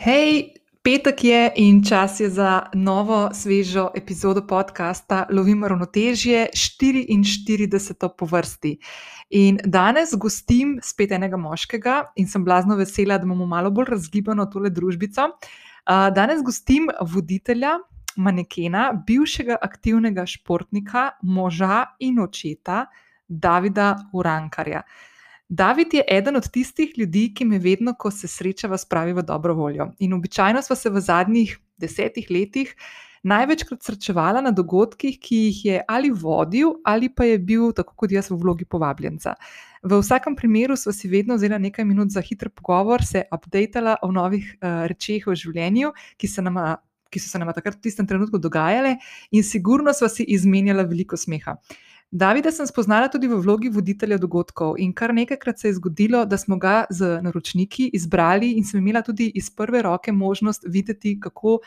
Hej, petek je in čas je za novo, svežo epizodo podcasta Lovim ravnotežje, 44. po vrsti. In danes gostim spet enega moškega in sem blazno vesela, da imamo malo bolj razgibano tole družbico. Danes gostim voditelja, manekena, bivšega aktivnega športnika, moža in očeta Davida Urankarja. David je eden od tistih ljudi, ki me vedno, ko se srečava, spravi v dobro voljo. In običajno smo se v zadnjih desetih letih največkrat srečevala na dogodkih, ki jih je ali vodil, ali pa je bil, tako kot jaz, v vlogi povabljenca. V vsakem primeru smo si vedno vzeli nekaj minut za hiter pogovor, se updatala o novih uh, rečeh v življenju, ki se nam. Ki so se nam takrat v tistem trenutku dogajale, in sigurno smo si izmenjali veliko smeha. Davida sem spoznala tudi v vlogi voditelja dogodkov in kar nekajkrat se je zgodilo, da smo ga z naročniki izbrali in sem imela tudi iz prve roke možnost videti, kako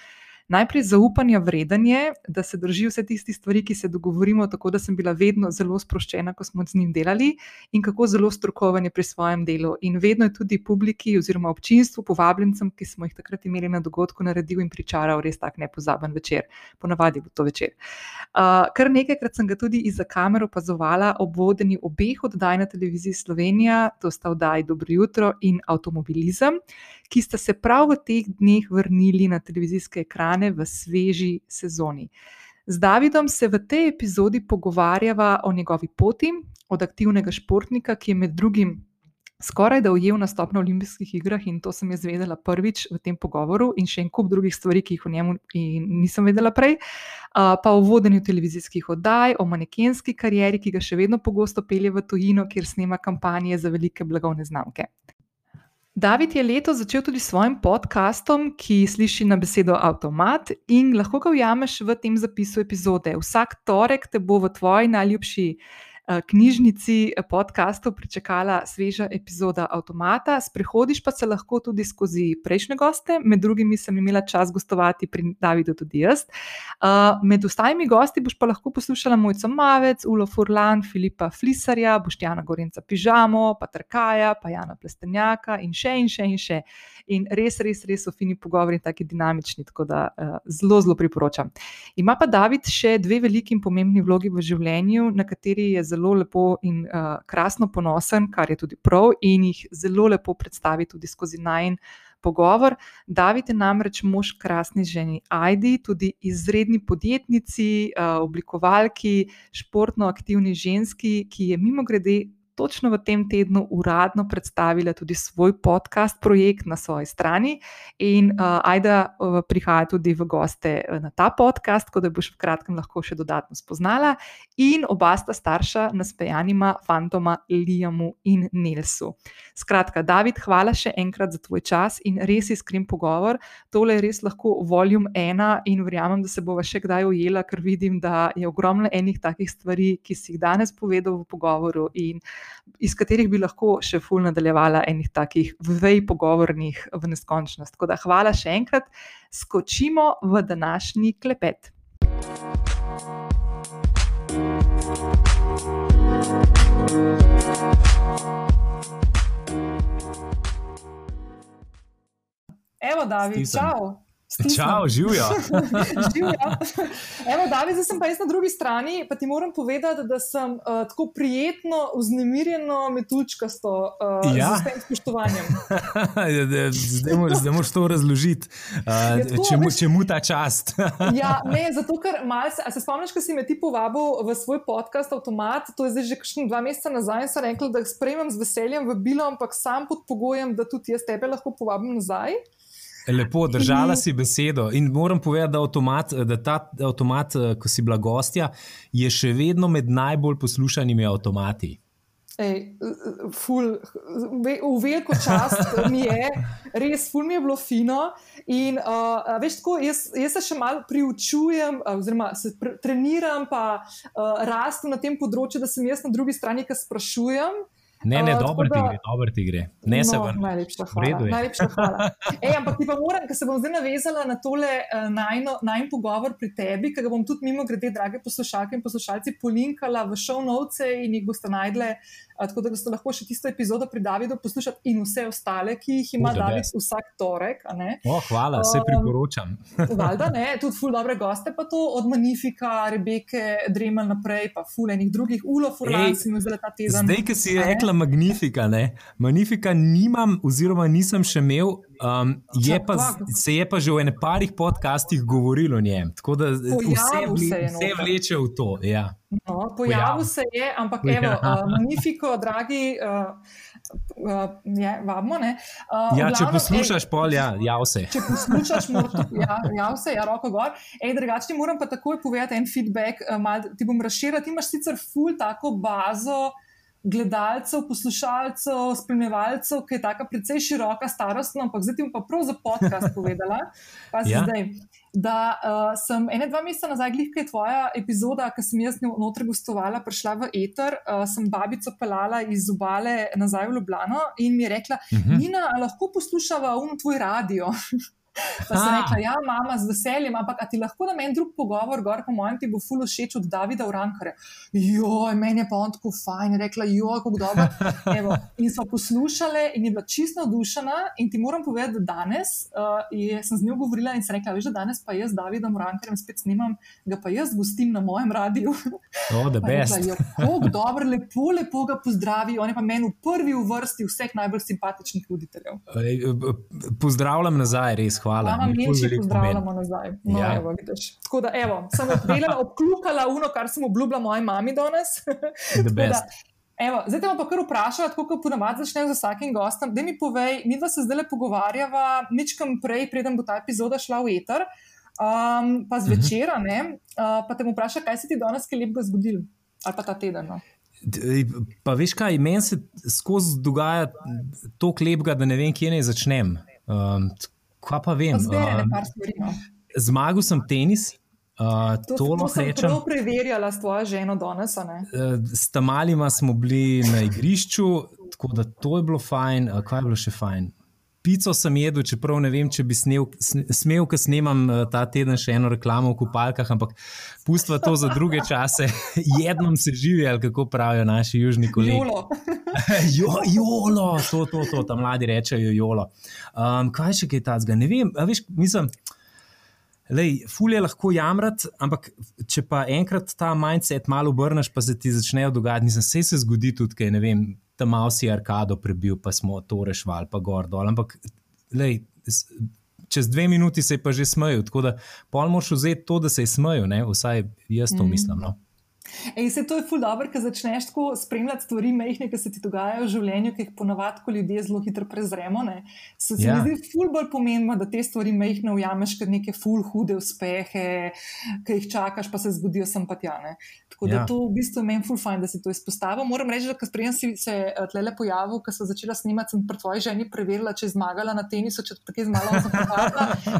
najprej zaupanja vredanje, da se drži vse tiste stvari, ki se dogovorimo, tako da sem bila vedno zelo sproščena, ko smo z njim delali, in kako zelo strokoven je pri svojem delu. In vedno je tudi publiki oziroma občinstvu, povabljencem, ki smo jih takrat imeli na dogodku, naredil in pričaral res tak nepozaben večer, ponavadi bo to večer. Uh, kar nekajkrat sem ga tudi izza kamero opazovala ob vodenju obeh oddaj na televiziji Slovenija, to sta oddaj Dobro jutro in Automobilizem ki sta se prav v teh dneh vrnili na televizijske ekrane v sveži sezoni. Z Davidom se v tej epizodi pogovarjava o njegovi poti, od aktivnega športnika, ki je med drugim skoraj da ujel nastop na olimpijskih igrah, in to sem jaz vedela prvič v tem pogovoru, in še en kup drugih stvari, ki jih o njemu nisem vedela prej, pa o vodenju televizijskih oddaj, o manekenski karieri, ki ga še vedno pogosto pelje v tujino, kjer snema kampanje za velike blagovne znamke. David je leto začel tudi s svojim podkastom, ki sliši na besedo Automat, in lahko ga ujameš v tem zapisu epizode. Vsak torek te bo v tvoji najljubši knjižnici eh, podkastov pričakala sveža epizoda Automata. Sprehodiš pa se lahko tudi skozi prejšnje goste, med drugimi sem imela čas gostovati pri Davidu, tudi jaz. Eh, med ostalimi gosti boš pa lahko poslušala Mojco Mavec, Ulo Furlan, Filipa Flisarja, Boštjana Gorenca Pižamo, pa Trkaja, pa Jana Plestenjaka in še in še in še. In res, res, res so fini pogovori, tako dinamični, tako da uh, zelo, zelo priporočam. Ima pa David še dve veliki in pomembni vlogi v življenju, na kateri je zelo lepo in uh, krasno ponosen, kar je tudi prav, in jih zelo lepo predstavi tudi skozi najn. Pogovor. David je namreč mož krasni ženi Aidi, tudi izredni podjetnici, oblikovalki, športno aktivni ženski, ki je mimo grede točno v tem tednu uradno predstavila tudi svoj podcast, projekt na svoji strani. In uh, Aida uh, prihaja tudi v goste uh, na ta podcast, tako da boš v kratkem lahko še dodatno spoznala. In oba sta starša naspejanima fantoma Liamu in Nelsu. Skratka, David, hvala še enkrat za tvoj čas in res iskren pogovor. Tole je res lahko voljum ena in verjamem, da se bova še kdaj ujela, ker vidim, da je ogromno enih takih stvari, ki si jih danes povedal v pogovoru. In iz katerih bi lahko še ful nadaljevala enih takih vej pogovornih v neskončnost. Tako da hvala še enkrat, skočimo v današnji klepet. Evo, David, čau. Čau, živijo. živijo. Evo, David, zdaj sem pa jaz na drugi strani, pa ti moram povedati, da sem uh, tako prijetno, vznemirjeno, metučkasto uh, ja. z tem spoštovanjem. zdaj moraš to razložiti, uh, čemu, čemu ta čast. ja, ne, zato ker malce, a se spomniš, ko si me ti povabil v svoj podcast Automat, to je zdaj že kakšni dva meseca nazaj, in sem rekel, da jih sprejemam z veseljem v bilo, ampak sam pod pogojem, da tudi jaz tebe lahko povabim nazaj. Lepo, držala si besedo. In moram povedati, da, avtomat, da ta avtomat, eh, ko si bila gostja, je še vedno med najbolj poslušanimi avtomati. Ej, ful, v veliko čast mi je, res, ful mi je bilo fino. In, uh, veš, tako, jaz, jaz se še malo priučujem, oziroma se treniram, pa uh, rastem na tem področju, da sem jaz na drugi strani, ki sprašujem. Ne, ne, dobro ti gre, dobro ti gre. Ne no, se vrni. Najlepša hvala. Najlepša hvala. Ej, ampak ti pa moram, ker se bom zdaj navezala na tole uh, najn pogovor pri tebi, ker ga bom tudi mimo grede, drage poslušalke in poslušalci, polinkala v show notes in jih boste najdle tako da ste lahko še tisto epizodo pri Davidu poslušali in vse ostale, ki jih ima David vsak torek. Oh, hvala, se um, priporočam. Valjda, ne, tudi ful dobre goste, pa to od Manifika, Rebeke, Dremel naprej, pa ful enih drugih, Ulo, Furlan, mi zdaj ta teden. Zdaj, ki si rekla Magnifika, ne, Magnifika nimam oziroma nisem še imel. Um, je pa, se je pa že v enem parih podcastih govorilo o njem, tako da vse, vle, vse vleče v to. Ja. No, pojavil se je, ampak evo, ja. uh, magnifiko, dragi. Uh, Uh, je, vabimo, uh, ja, glavno, če poslušaš, pol, ja, ja, vse. Če poslušaš, morda, ja, ja, vse, ja, roko gor. Ej, drugače, ti moram pa takoj povedati en feedback, uh, mal, ti bom razširil. Ti imaš sicer full tako bazo gledalcev, poslušalcev, spremljevalcev, ki je tako precej široka, starostna, ampak zdaj ti bom pa prav za podcast povedala. Pa si ja. zdaj da uh, sem ene dva meseca nazaj, glihka je tvoja epizoda, ki sem jaz notri gostovala, prišla v eter, uh, sem babico pelala iz obale nazaj v Ljubljano in mi je rekla, uh mhm. -huh. Nina, lahko poslušava um tvoj radio. Pa sem rekla, ja, mama, z veseljem, ampak ti lahko na meni drug pogovor, gor po mojem, ti bo ful všeč od Davida Urankare. Joj, meni je pa on tako fajn, rekla, joj, kako dobro. Evo, in so poslušale in je bila čisto navdušena. In ti moram povedati, da danes uh, je, sem z njo govorila in sem rekla, veš, da danes pa jaz z Davidom Urankarem spet snimam, ga pa jaz gostim na mojem radiju. Oh, the best. Ja, kako dobro, lepo, lepo ga pozdravi. On je pa meni v prvi vrsti vseh najbolj simpatičnih voditeljev. Pozdravljam nazaj, res hvala. Mama Milči, pozdravljamo nazaj. No, ja. evo, Tako da, evo, sem odpeljala, obklukala uno, kar sem obljubila moji mami danes. Evo, zdaj te bom pa kar vprašala, tako kot ponavadi začnem z vsakim gostom. Da mi povej, mi dva se zdaj le pogovarjava, ničkam prej, preden bo ta epizoda šla v eter, um, pa zvečera, uh -huh. uh, pa te bom vprašala, kaj se ti danes kaj lepega zgodil ali pa ta teden. No? Pa veš kaj, meni se skozi dogaja to klepega, da ne vem, kje naj začnem. Um, Kaj pa vem? No. Zmagal sem tenis. Uh, to to rečem. Sem prav preverjala s tvojo ženo danes. Uh, s tamalima smo bili na igrišču, tako da to je bilo fajn. Uh, kaj je bilo še fajn? Pico sem jedel, čeprav ne vem, če bi snel, smel, ker snemam ta teden še eno reklamo v kupalkah, ampak pustva to za druge čase. Jednom se živi, ali kako pravijo naši južni kolegi. Jolo. jo, jolo, to, to, to, tam mladi rečejo jolo. Um, kaj še kaj tazga? Ne vem, veš, mislim. Lej, ful je lahko jamrati, ampak če pa enkrat ta mindset malo obrneš, pa se ti začnejo dogajati, nisem se, se zgodi tudi, kaj ne vem, tam malo si arkado prebil, pa smo to rešvali, pa gor dol. Ampak, lej, čez dve minuti se je pa že smejal, tako da pol moš vzeti to, da se je smejal, vsaj jaz to mm. mislim. No. Ej, se to je ful dobro, ker začneš tako spremljati stvari, mehne, ki se ti dogajajo v življenju, ki jih ponavadi ljudje zelo hitro prezremo. Ne? Se ja. mi zdi ful bolj pomembno, da te stvari mehne ujameš kot neke ful hude uspehe, ki jih čakaš, pa se zgodijo sem pa tja. Ne? Tako da ja. to v bistvu meni ful fajn, da si to izpostavil. Moram reči, da sprejem si se eh, tlele pojavil, ko sem začela snimati, sem pri tvoji ženi preverila, če je zmagala na tenisu, če tako je zmagala.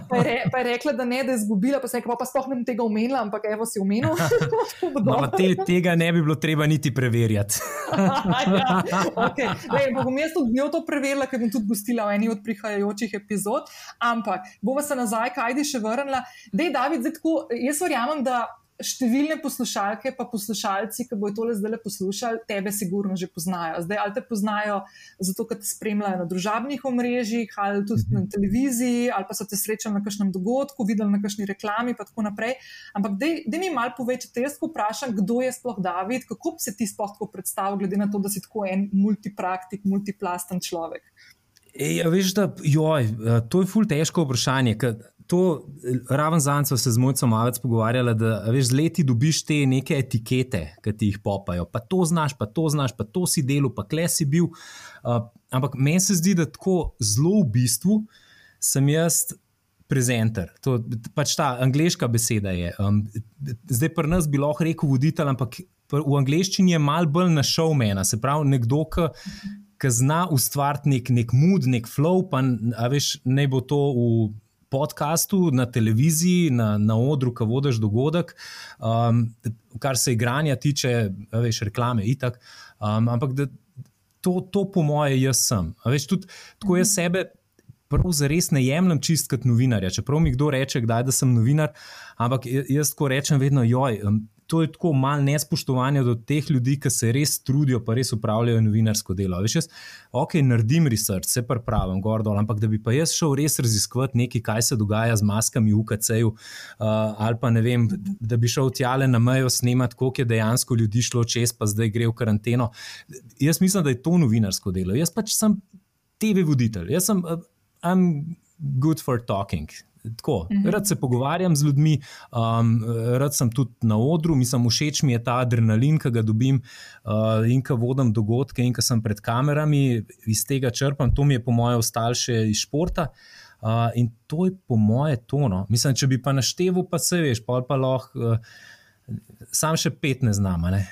Pa, pa je rekla, da ne, da je izgubila, pa se je rekla, pa sploh ne bom tega omenila, ampak evo si omenil. te, tega ne bi bilo treba niti preverjati. ja, okay. Lej, bom jaz tudi njo to preverila, ker bom tudi gostila v eni od prihajajočih epizod. Ampak bomo se nazaj, kaj ti še vrnila. Dej, David, zdaj, tako, jaz verjamem, da številne poslušalke, pa poslušalci, ki bodo tole zdaj poslušali, tebe sigurno že poznajo. Zdaj, ali te poznajo zato, ker te spremljajo na družabnih omrežjih, ali tudi na mhm. televiziji, ali pa so te srečali na kakšnem dogodku, videli na kakšni reklami, in tako naprej. Ampak, da mi malo povečete, jaz ko vprašam, kdo je sploh David, kako bi se ti sploh tako predstavil, glede na to, da si tako en multipraktik, multiplasten človek. Ej, veš, da, joj, eh, to je ful težko vprašanje to, raven zanj so se z mojcem malo pogovarjali, da veš, z leti dobiš te neke etikete, ki ti jih popajo. Pa to znaš, pa to znaš, pa to si delo, pa kle si bil. Uh, ampak meni se zdi, da tako zelo v bistvu sem jaz. Prezenter. To pač ta angliška beseda. Je. Um, zdaj, pri nas bi lahko rekel voditelj, ampak v angleščini je mal bolj na showmana, se pravi, nekdo, ki zna ustvariti nek, nek mood, nek flow, pa veš, ne bo to v podkastu, na televiziji, na, na odru, ki vodiš dogodek, um, kar se igranja tiče, veš, reklame in tako. Um, ampak da, to, to, po moje, jaz sem. Veš, tudi, tako jaz sebe. Res ne jemljem čist kot novinarja. Čeprav mi kdo reče, kdaj, da sem novinar, ampak jaz tako rečem, vedno, joj, to je tako malo nespoštovanja do teh ljudi, ki se res trudijo, pa res upravljajo novinarsko delo. Veš, jaz, ok, naredim research, se pa pravim, gordo, ampak da bi pa jaz šel res raziskovati nekaj, kaj se dogaja z maskami v UKC-ju, uh, ali pa ne vem, da bi šel tjale na mejo snemati, koliko je dejansko ljudi šlo čez, pa zdaj gre v karanteno. Jaz mislim, da je to novinarsko delo. Jaz pač sem TV voditelj, jaz sem. Uh, good for talking. Tako, mhm. rad se pogovarjam z ljudmi, um, rad sem tudi na odru, mislim, všeč mi je ta adrenalin, ki ga dobim uh, in ki vodim dogodke, in ki sem pred kamerami, iz tega črpam. To mi je, po mojem, ostalo še iz športa. Uh, in to je, po mojem, tono. Mislim, če bi pa našteval, pa se veš, pa, pa lahko, uh, sam še pet ne znam. Ne?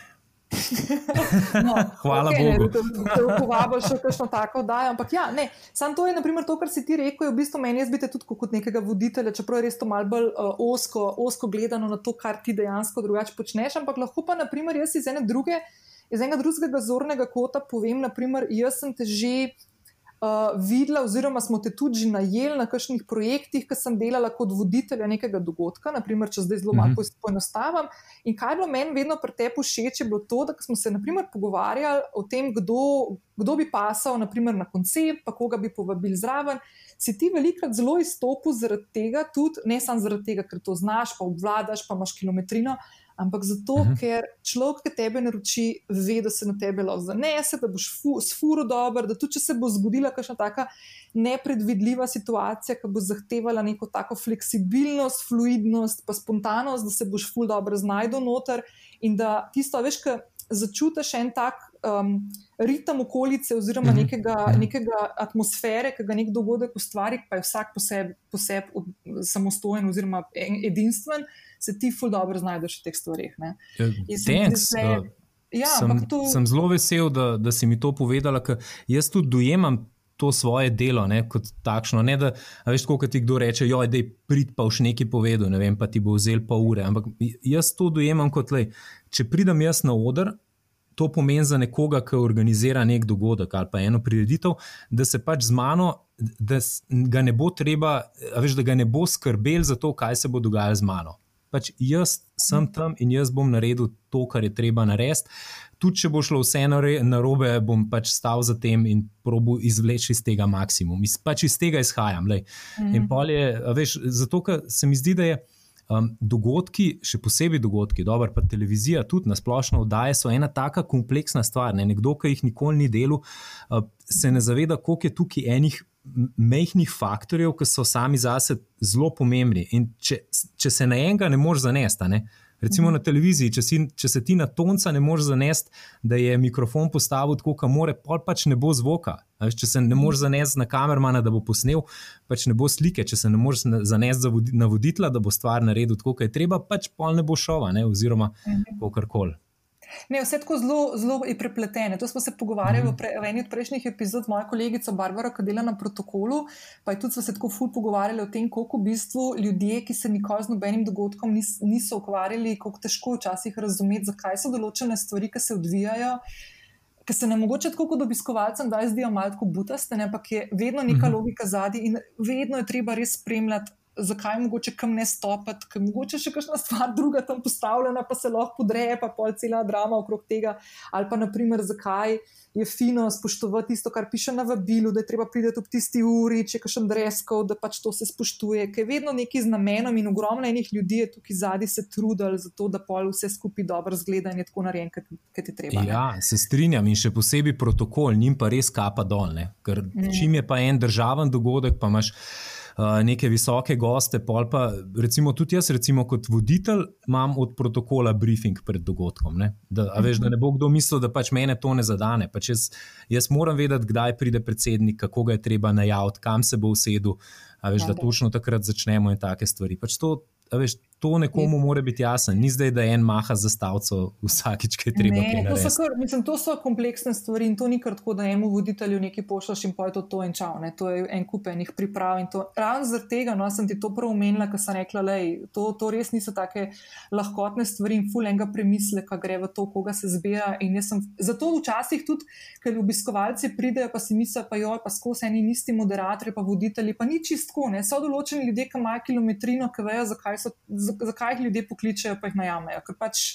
No, Hvala okay, Bogu. Da te povabo še kakšno tako oddajo. Ampak ja, ne, samo to je naprimer, to, kar si ti rekel, je v bistvu meni zbite tudi kot nekega voditelja, čeprav je res to mal bolj uh, osko, osko gledano na to, kar ti dejansko drugače počneš. Ampak lahko pa naprimer jaz iz ene druge, iz enega drugega zornega kota povem, naprimer, jaz sem te že uh, videla, oziroma smo te tudi že najeli na kakšnih projektih, ki sem delala kot voditelja nekega dogodka, naprimer, če zdaj zelo malo mhm. poenostavim. In kaj je bilo meni vedno pri tebi všeč, je bilo to, da smo se naprimer, pogovarjali o tem, kdo, kdo bi pasal naprimer, na koncept, pa koga bi povabili zraven. Si ti velikokrat zelo izstopil zaradi tega, tudi ne samo zaradi tega, ker to znaš, pa obvladaš, pa imaš kilometrino, ampak zato, uh mhm. -huh. ker človek, ki tebe naroči, ve, da se na tebe lahko zanese, da boš fu, s furo dober, da tudi če se bo zgodila kakšna taka nepredvidljiva situacija, ki bo zahtevala neko tako fleksibilnost, fluidnost, pa spontanost, da se boš ful dobro znajdel noter in da tisto, veš, kaj začutiš en tak. Um, ritem okolice, oziroma mhm. nekega, mhm. nekega atmosfere, ki ga nek dogodek ustvari, pa je vsak posebej poseb samostojen oziroma edinstven, uh, se ti ful dobro znajdeš v teh stvarih. Thanks. Uh, ja, sem, to... sem zelo vesel, da, da si mi to povedala, ker jaz tudi dojemam. To svoje delo, ne, kot takšno. Ne, da, veš, kot ti kdo reče, da je prid pa už nekaj povedal, ne vem, pa ti bo vzel pa ure. Ampak jaz to dojemam kot, le, če pridem jaz na oder, to pomeni za nekoga, ki organizira nek dogodek ali pa eno prireditev, da se pač z mano, da ga ne bo treba, veš, da ga ne bo skrbel za to, kaj se bo dogajalo z mano pač jaz sem tam in jaz bom naredil to, kar je treba narediti. Tudi če bo šlo vse na robe, bom pač stal za tem in probo izvleči iz tega maksimum. Iz, pač iz tega izhajam. Mhm. In je, veš, zato, ker se mi zdi, da je. Um, dogodki, še posebej dogodki, dobro, pa televizija, tudi na splošno oddaje, so ena tako kompleksna stvar. Ne? Nekdo, ki jih nikoli ni delal, uh, se ne zaveda, koliko je tukaj enih mehkih faktorjev, ki so sami zase zelo pomembni. In če, če se na enega ne moreš zanesti, ne? recimo mhm. na televiziji, če, si, če se ti na tonca ne moreš zanesti, da je mikrofon postavil tako, kot mora, pol pač ne bo zvoka. Če se ne moreš zanesti na kamermana, da bo posnel, pač ne bo slike. Če se ne moreš zanesti na voditla, da bo stvar naredil tako, kot je treba, pač pol ne bo šova, ne? oziroma mhm. karkoli. Ne, vse tako zelo, zelo je prepleteno. To smo se pogovarjali mm. v, pre, v eni od prejšnjih epizod, moja kolegica Barbara, ki dela na protokolu. Pa tudi smo se tako ful pogovarjali o tem, koliko v bistvu ljudje, ki se nikoli z nobenim dogodkom nis, niso ukvarjali, kako težko včasih razumeti, zakaj so določene stvari, ki se odvijajo. Ker se nam mogoče tako kot obiskovalcem da zdijo malo butaste, ampak je vedno neka mhm. logika zadnji in vedno je treba res spremljati zakaj mogoče kam ne stopiti, ker mogoče še kakšna stvar druga tam postavljena, pa se lahko podreje, pa pol cela drama okrog tega. Ali pa naprimer, zakaj je fino spoštovati tisto, kar piše na vabilu, da je treba priti ob tisti uri, če je kakšen dreskov, da pač to se spoštuje, ker je vedno neki z namenom in ogromno enih ljudi je tukaj zadnji se trudili za to, da pol vse skupaj dobro zgleda in je tako narejen, kot je treba. Ja, se strinjam in še posebej protokol, njim pa res kapa dol, ne? ker mm. čim je pa en državen dogodek, pa imaš. Neke visoke goste, pol pa recimo tudi jaz, recimo kot voditelj, imam od protokola briefing pred dogodkom. Ne? Da, veš, da ne bo kdo mislil, da pač mene to ne zadane. Pač jaz, jaz moram vedeti, kdaj pride predsednik, kako ga je treba najaviti, kam se bo usedel, veš, da točno takrat začnemo in take stvari. Pač to, veš, to nekomu mora biti jasno. Ni zdaj, da en maha za stavco vsakič, ki je treba. Ne, to, so kar, mislim, to so kompleksne stvari in to ni kar tako, da enemu voditelju nekaj pošljaš in poje to, to in čau. Ne. To je en kup enih priprav. Ravno zaradi tega no, sem ti to prav omenila, ker sem rekla, da to, to res niso take lahkotne stvari in ful enega premisleka gre v to, koga se zbira. Sem, zato včasih tudi, ker obiskovalci pridejo, pa si mislijo, pa jo, pa skozi eni isti moderatorji, pa voditelji, pa ni čistko. So določeni ljudje, ki imajo kilometrino, ki vejo, zakaj so zakaj jih ljudje pokličejo, pa jih najamejo. Ker pač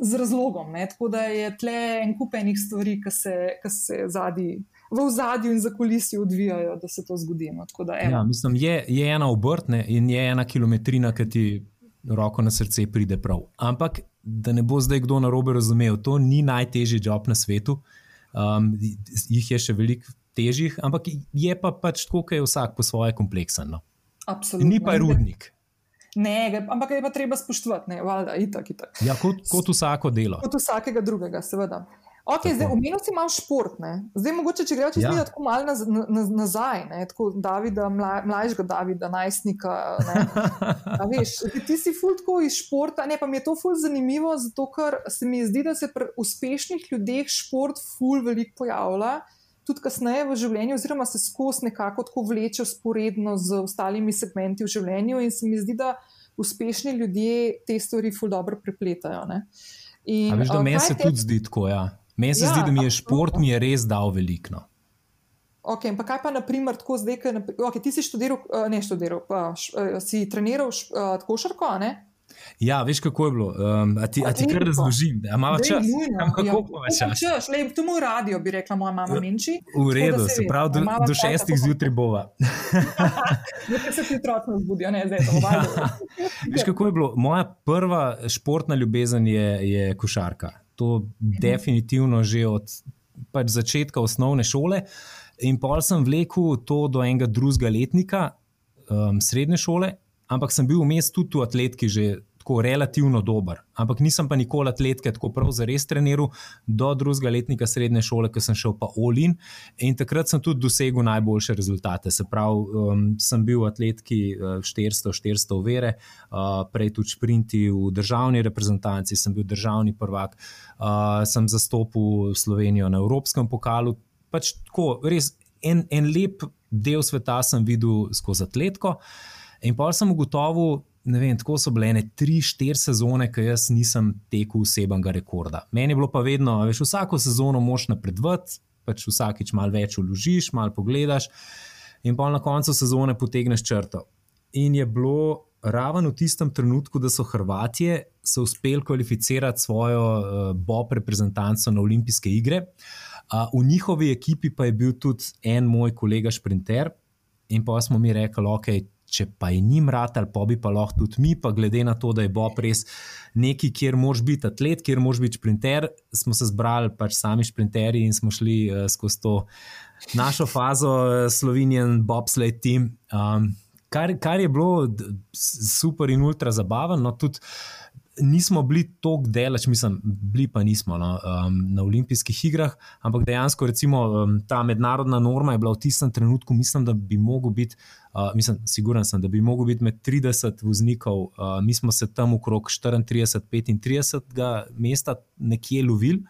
z razlogom. Ne? Tako da je tle en kup enih stvari, ki se, se zadi, v zadju in za kulisi odvijajo, da se to zgodi. No? Da, ja, mislim, je, je ena obrtna in je ena kilometrina, ki ti roko na srce pride prav. Ampak da ne bo zdaj kdo na robe razumel, to ni najtežji job na svetu. Um, jih je še veliko težjih, ampak je pa pač tako, da je vsak po svoje kompleksen. No. Ni pa rudnik. Ne, ampak je pa treba spoštovati, ne, valjda, itak, itak. Ja, kot, kot vsako delo. Kot vsakega drugega, seveda. Okay, zdaj, omenil si malo šport. Ne. Zdaj, mogoče, če greš ja. tako malo naz, naz, nazaj, ne, tako Davida, mla, mlajšega Davida, najstnika. Veš, ti si fuldo iz športa. Ne, pa mi je to fuldo zanimivo, zato ker se mi zdi, da se pri uspešnih ljudeh šport fuldo veliko pojavlja tudi kasneje v življenju, oziroma se skozi nekako tako vleče usporedno z ostalimi segmenti v življenju, in se mi zdi, da uspešni ljudje te stvari ful dobro prepletajo. In, veš, uh, meni se te... tudi zdi tako. Ja. Meni se ja, zdi, da mi je šport mi je res dal veliko. No. Okay, pa kaj pa, na primer, tako zdaj, ki okay, ti si študiral, ne študiral, pa, š, si treniral košarko, ne? Ja, veš, kako je bilo. Um, a ti, a ti kar razložim, da imaš čas? Kako ja, imaš čas? Le, to moj radio, bi rekla moja mama Minči. V redu, se pravi, do, do šestih zjutraj bova. Zdaj se ti otroci zbudijo, ne zdaj to vajo. veš, kako je bilo? Moja prva športna ljubezen je, je košarka. To mhm. definitivno že od pač začetka osnovne šole. In pol sem vlekel to do enega drugega letnika um, srednje šole, ampak sem bil vmes tudi v atletki že tako relativno dober. Ampak nisem pa nikoli atletke tako prav za res treniral do drugega letnika srednje šole, ko sem šel pa Olin in takrat sem tudi dosegel najboljše rezultate. Se pravi, um, sem bil v atletki 400-400 uh, vere, uh, prej tudi šprinti v državni reprezentanci, sem bil državni prvak, uh, sem zastopil Slovenijo na Evropskem pokalu. Pač tako, res en, en lep del sveta sem videl skozi atletko. In pa sem ugotovil, ne vem, tako so bile ene tri, štiri sezone, ki jaz nisem tekel osebnega rekorda. Meni je bilo pa vedno, veš, vsako sezono moš napredovati, pač vsakič malo več uložiš, malo pogledaš, in pa na koncu sezone potegneš črto. In je bilo ravno v tistem trenutku, da so Hrvatije se uspeli kvalificirati svojo uh, Bob reprezentanco na olimpijske igre. Uh, v njihovi ekipi pa je bil tudi en moj kolega Sprinter, in pa smo mi rekli, ok če pa je njim rad ali pa bi pa lahko tudi mi, pa glede na to, da je Bob res neki, kjer moš biti atlet, kjer moš biti sprinter, smo se zbrali pač sami sprinterji in smo šli uh, skozi to našo fazo uh, Slovenijan Bobsled team. Um, kar, kar je bilo super in ultra zabavno, no, tudi nismo bili tako delač, mislim, bili pa nismo no, um, na olimpijskih igrah, ampak dejansko recimo, um, ta mednarodna norma je bila v tistem trenutku, mislim, da bi mogel biti, uh, mislim, siguren sem, da bi mogel biti med 30 voznikov, uh, mi smo se tam okrog 34-35 mesta nekje lovili.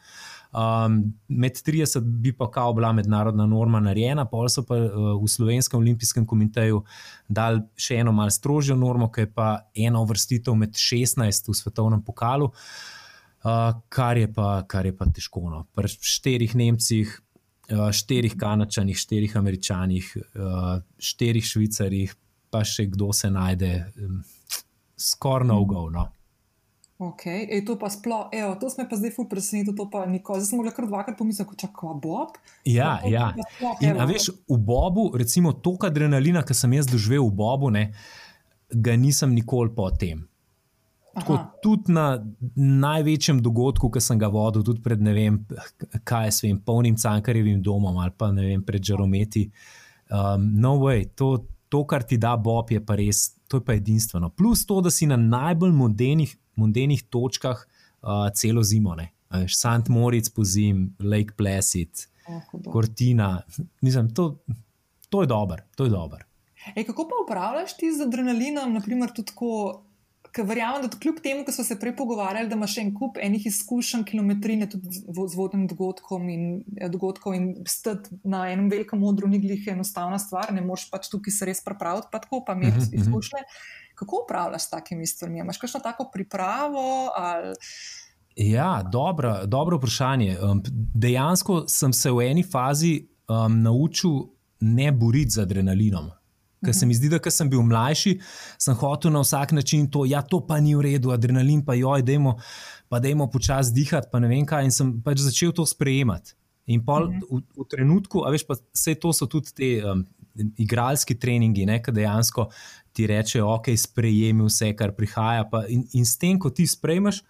Um, med 30 bi pa kao bila mednarodna norma narejena, pa so pa uh, v Slovenskem olimpijskem komiteju dali še eno malce strožjo normo, ki je pa ena uvrstitev med 16 v svetovnem pokalu, uh, kar, je pa, kar je pa težko. No. Pri štirih Nemcih, uh, štirih Kanačanih, štirih Američanih, uh, štirih Švicarjih, pa še kdo se najde, um, skoraj no go. Okay. Ej, to pa sploh, evo, to smo pa zdaj ful presenetili, to pa nikoli. Zdaj smo kar dvakrat pomislili, kot čakava Bob. Ja, to, ja. Sploh, In, a veš, v Bobu, recimo, toliko adrenalina, ki sem jaz doživel v Bobu, ne, ga nisem nikoli po tem. Tako, tudi na največjem dogodku, ki sem ga vodil, tudi pred ne vem, kaj je svojim polnim cankarjevim domom ali pa ne vem, pred žarometi. Um, no, way, to, to, kar ti da Bob, je pa res, to je pa edinstveno. Plus to, da si na najbolj modernih mondenih točkah uh, celo zimo. Sant Moritz po zim, Lake Placid, oh, Cortina. Mislim, to, to je dobro. Dober. Kako pa upravljaš ti z adrenalinom, naprimer, tudi tako? Ker verjamem, da kljub temu, ko smo se prej pogovarjali, da imaš en kup enih izkušenj, kilometrine, tudi z vodnim dogodkom in, ja, dogodkom in stati na enem velikem modru, ni glih enostavna stvar, ne moreš pač tukaj se res pripraviti, pa tako pa imeti uh mhm, -huh, izkušnje. Uh -huh. Kako upravljaš s takimi stvarmi? Imáš kakšno tako pripravo? Ali... Ja, dobro, dobro vprašanje. Um, dejansko sem se v eni fazi um, naučil ne boriti z adrenalinom. Ker se mi zdi, da ko sem bil mlajši, sem hotel na vsak način to, ja, to pa ni v redu, adrenalin pa joj, dajmo, pa dajmo počasi dihati, pa ne vem kaj. In sem pač začel to sprejemati. In pol, uh -huh. v, v trenutku, a veš, pa vse to so tudi te um, igralski treningi, ki dejansko ti rečejo, ok, sprejemi vse, kar prihaja. Pa, in, in s tem, ko ti sprejmeš,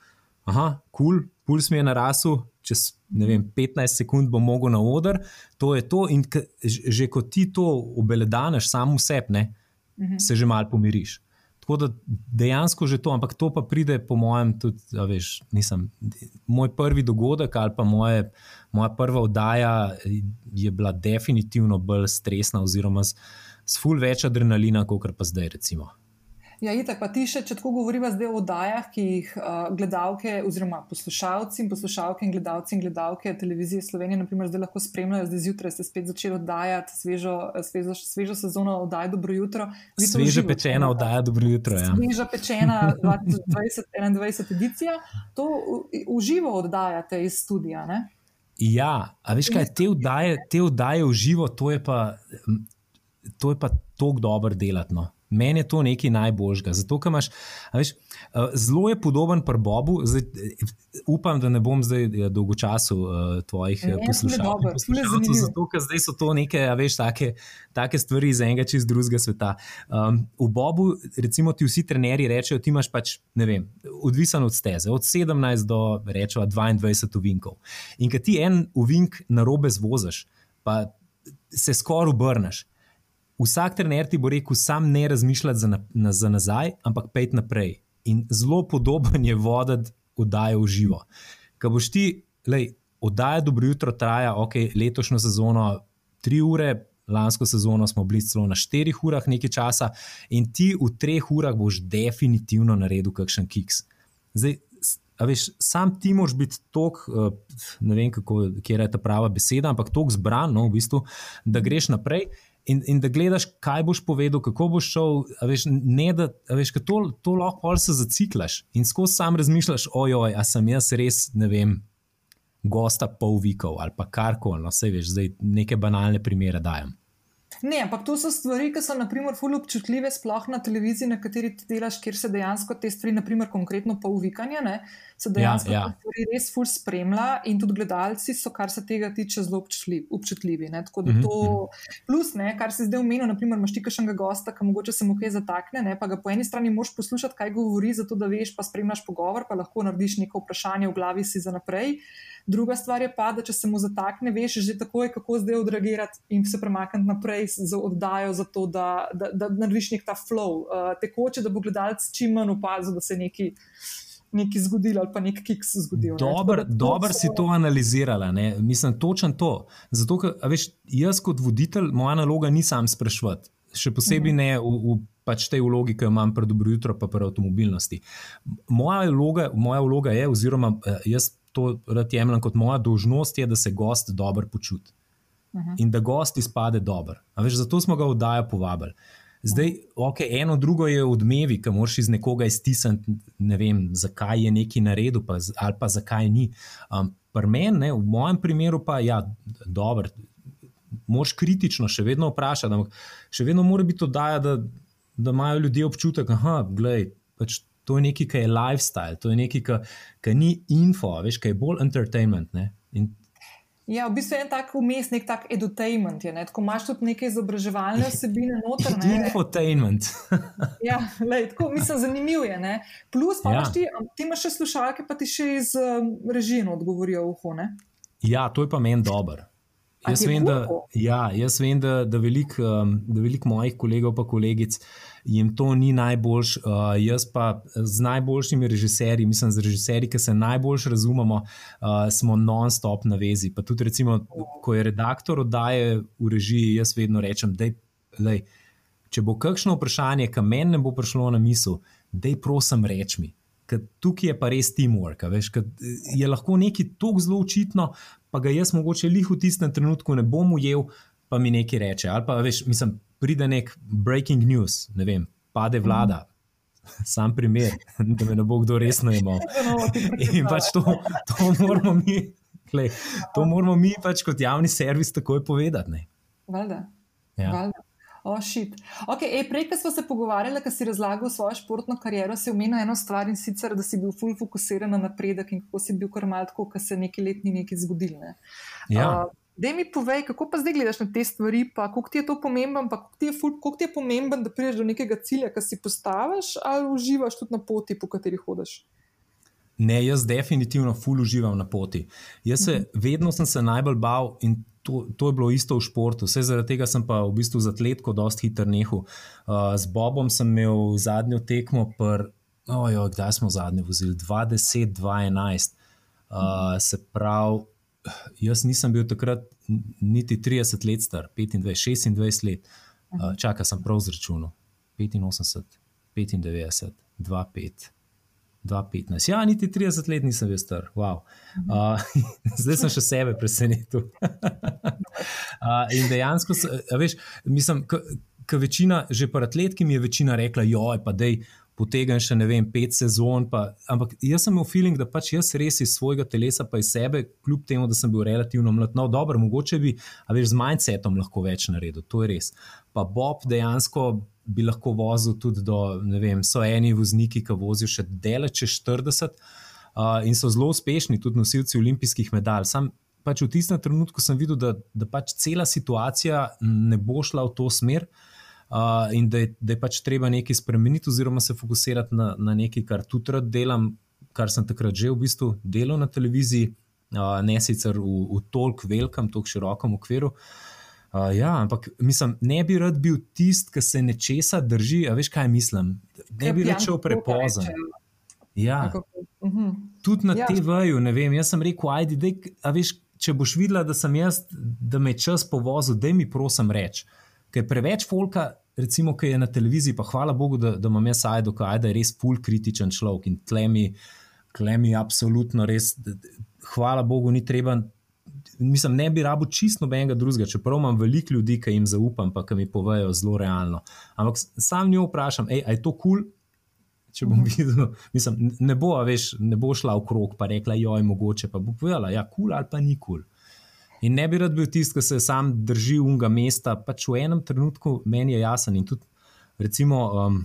aha, kul, cool, puls mi je narasel, čez vem, 15 sekund bom mogel na oder, to je to. In k, že ko ti to obeledaneš, samo sebi, uh -huh. se že mal pomiriš. Tako da dejansko že to, ampak to pa pride, po mojem, tudi, da veš, nisem. Moj prvi dogodek ali pa moje, moja prva oddaja je bila definitivno bolj stresna, oziroma s, s ful več adrenalina, kot pa zdaj, recimo. Ja, itak, pa ti še, če tako govorimo zdaj o oddajah, ki jih uh, gledalke, oziroma poslušalci in poslušalke in gledalci in gledalke televizije Slovenije, naprimer, zdaj lahko spremljajo, zdaj zjutraj ste spet začeli oddajati svežo, svežo, svežo sezono oddaj Dobro jutro. Sveža pečena oddaja Dobro jutro. Ja. Sveža pečena 2021 edicija. To uživo oddajate iz studija. Ne? Ja, a veš kaj, te oddaje, te oddaje v živo, to je pa, to je pa tako dobro delati. No. Meni je to nekaj najboljšega. Zato, ker imaš, veš, eh, zelo je podoben pri Bobu. Zdaj, upam, da ne bom zdaj eh, dolgo časa uh, tvojih poslušalcev. Zato, ker zdaj so to neke, veš, take, take stvari iz enega čez drugega sveta. Um, v Bobu, recimo, ti vsi trenerji rečejo, ti imaš pač, ne vem, odvisen od steze, od 17 do rečeva 22 uvinkov. In kad ti en uvink na robe zvozaš, pa se skoraj obrneš. Vsak trener ti bo rekel, sam ne razmišljati za, na, za nazaj, ampak pejti naprej. In zelo podoben je voditi oddajo v živo. Kaj boš ti, lej, oddaja dobro jutro traja, ok, letošnjo sezono tri ure, lansko sezono smo bili celo na štirih urah nekaj časa, in ti v treh urah boš definitivno naredil kakšen kiks. Zdaj, veš, sam ti moraš biti tok, uh, ne vem, kako, je ta prava beseda, ampak tok zbran, no, v bistvu, da greš naprej. In, in da gledaš, kaj boš povedal, kako boš šel. Veš, ne, da, veš, to, to lahko se zaciklaš in skozi sam razmišljaš, ojoj, a sem jaz res, ne vem, gosta pol vikov ali pa karkoli. No, vse veš, zdaj neke banalne primere dajem. Ne, ampak to so stvari, ki so, naprimer, fully občutljive, sploh na televiziji, na kateri ti delaš, kjer se dejansko te stvari, naprimer, konkretno pa uvikanje, ne, se ja, dejansko ja, ja. res fully spremlja in tudi gledalci so, kar se tega tiče, zelo občutljivi. Ne, tako da mhm, to, mhm. plus, ne, kar si zdaj omenil, naprimer, imaš ti kakšnega gosta, ki mogoče se mu kaj zatakne, ne, pa ga po eni strani moš poslušati, kaj govori, zato da veš, pa spremljaš pogovor, pa lahko narediš neko vprašanje v glavi si za naprej. Druga stvar je pa, da če se mu zatakne, veš že takoj, kako zdaj odreagirati in se premakniti naprej z oddajo, zato da, da, da narediš nek ta flow, uh, tekoče, da bo gledalec čim manj opazil, da se je nekaj. Nekaj zgodilo, ali pa nekaj kiks zgodil. Dobro dober si to analizirala, ne? mislim, točno to. Zato, ker, veš, jaz kot voditelj, moja naloga ni sam sprašvati, še posebej ne v, v pač tej vlogi, ki jo imam pred dobro jutro, pa pred avtomobilnosti. Moja vloga, moja vloga je, oziroma eh, jaz to rad jemljem kot moja dolžnost, je, da se gost dobro počuti uh -huh. in da gost izpade dobro. Veš, zato smo ga v oddajo povabili. Zdaj, okay, eno drugo je odmevi, ki moraš iz nekoga iztisniti, ne vem, zakaj je neki naredil, pa, ali pa zakaj ni. Um, Pri meni, v mojem primeru, pa je ja, dobro. Moš kritično še vedno vprašati, ampak še vedno mora biti oddaja, da, da imajo ljudje občutek, da pač to je nekaj, kar je lifestyle, to je nekaj, kar ni info, veš, kar je bolj entertainment. In... Ja, v bistvu je en tak vmes, nek tak edutainment. Je, ne? Tako imaš tudi neke izobraževalne vsebine noter. Ne? Infotainment. ja, lej, tako mislim, zanimiv je. Ne? Plus, pa ja. ti, ti imaš še slušalke, pa ti še iz um, režima odgovorijo v uho. Ja, to je pa meni dobro. Jaz vem, da, ja, jaz vem, da, da veliko um, velik mojih kolegov in kolegic jim to ni najboljš. Uh, jaz pa z najboljšimi režiserji, mislim, z režiserji, ki se najbolj razumemo, uh, smo non-stop na vezi. Pa tudi, recimo, ko je redaktor oddaje v režiji, jaz vedno rečem, da če bo kakšno vprašanje, ki meni ne bo prišlo na misel, da je prosim, reč mi. Tukaj je pa res teamwork. Veš, je lahko nekaj tako zelo očitno, pa ga jaz mogoče lih v tistem trenutku ne bom ujel, pa mi nekaj reče. Ali pa veš, mislim, pride nek breaking news, ne vem, pade vlada. Sam primer, da me ne bo kdo resno imel. In pač to, to moramo mi, glej, to moramo mi pač kot javni servis takoj povedati. Valjda. Ja. Ošit. Oh, okay, ej, prej, ko smo se pogovarjali, ko si razlagal svojo športno kariero, si omenil eno stvar in sicer, da si bil full fokusiran na napredek in kako si bil kar malko, ko se nekaj let ni nekaj zgodilo. Ne? Ja. Uh, Dej mi povej, kako pa zdaj gledaš na te stvari, pa kako ti je to pomembno, pa kako ti je, ful, kako ti je pomembno, da prideš do nekega cilja, ki si postaviš, ali uživaš tudi na poti, po kateri hodiš. Ne, jaz definitivno ful uživam na poti. Jaz se, mhm. vedno sem se najbolj bal in to, to je bilo isto v športu. Vse zaradi tega sem pa v bistvu z atletko dosti hiter nehal. Uh, z Bobom sem imel zadnjo tekmo, pr, oh, jo, kdaj smo zadnjo vozili? 2010-2011. Uh, se pravi, jaz nisem bil takrat niti 30 let star, 25, 26 let. Uh, čakaj, sem prav zračunal. 85, 95, 25. 2015. Ja, niti 30 let nisem bil star. Wow. Uh, zdaj sem še sebe presenetil. uh, in dejansko, veš, mislim, ki večina, že pa atletki mi je večina rekla, joj, pa dej. Potegam še ne vem, pet sezon. Pa, ampak jaz sem imel feeling, da pač jaz res iz svojega telesa, pa iz sebe, kljub temu, da sem bil relativno mlad, no, dobro, mogoče bi, a veš, z mindsetom lahko več naredil, to je res. Pa Bob dejansko bi lahko vozil tudi do, ne vem, so eni vozniki, ki vozijo še deleč 40 uh, in so zelo uspešni, tudi nosilci olimpijskih medalj. Sam pač v tistem trenutku sem videl, da, da pač cela situacija ne bo šla v to smer. Uh, in da je, da je pač treba nekaj spremeniti, oziroma se fokusirati na, na nekaj, kar tudi rad delam, kar sem takrat že v bistvu delal na televiziji, uh, ne sicer v, v toliko velikem, toliko širokem okviru. Uh, Uh, ja, ampak mislim, ne bi rad bil tisti, ki se nečesa drži. A veš, kaj mislim? Ne bi rečel prepozen. Ja. Mhm. Tudi na ja. TV-ju, ne vem. Jaz sem rekel, ajdi, dej, veš, če boš videla, da sem jaz, da me čas povozil, da mi prosim reči. Ker preveč folka, recimo, ki je na televiziji, pa hvala Bogu, da, da imam jaz ajdo, kaj da je res full kritičen človek in tlemi, tlemi, absolutno res. Hvala Bogu, ni treba mislim, ne bi rabo čisto nobenega drugega, čeprav imam veliko ljudi, ki jim zaupam, pa ki mi povejo zelo realno. Ampak sam njo vprašam, ej, je to kul? Cool? Če bom videl, mislim, ne, bo, veš, ne bo šla v krog, pa rekla, joj, mogoče pa bo povedala, ja, kul cool ali pa ni kul. Cool. In ne bi rad bil tisti, ki se sam drži unga mesta, pač v enem trenutku meni je jasen. In tudi, recimo, um,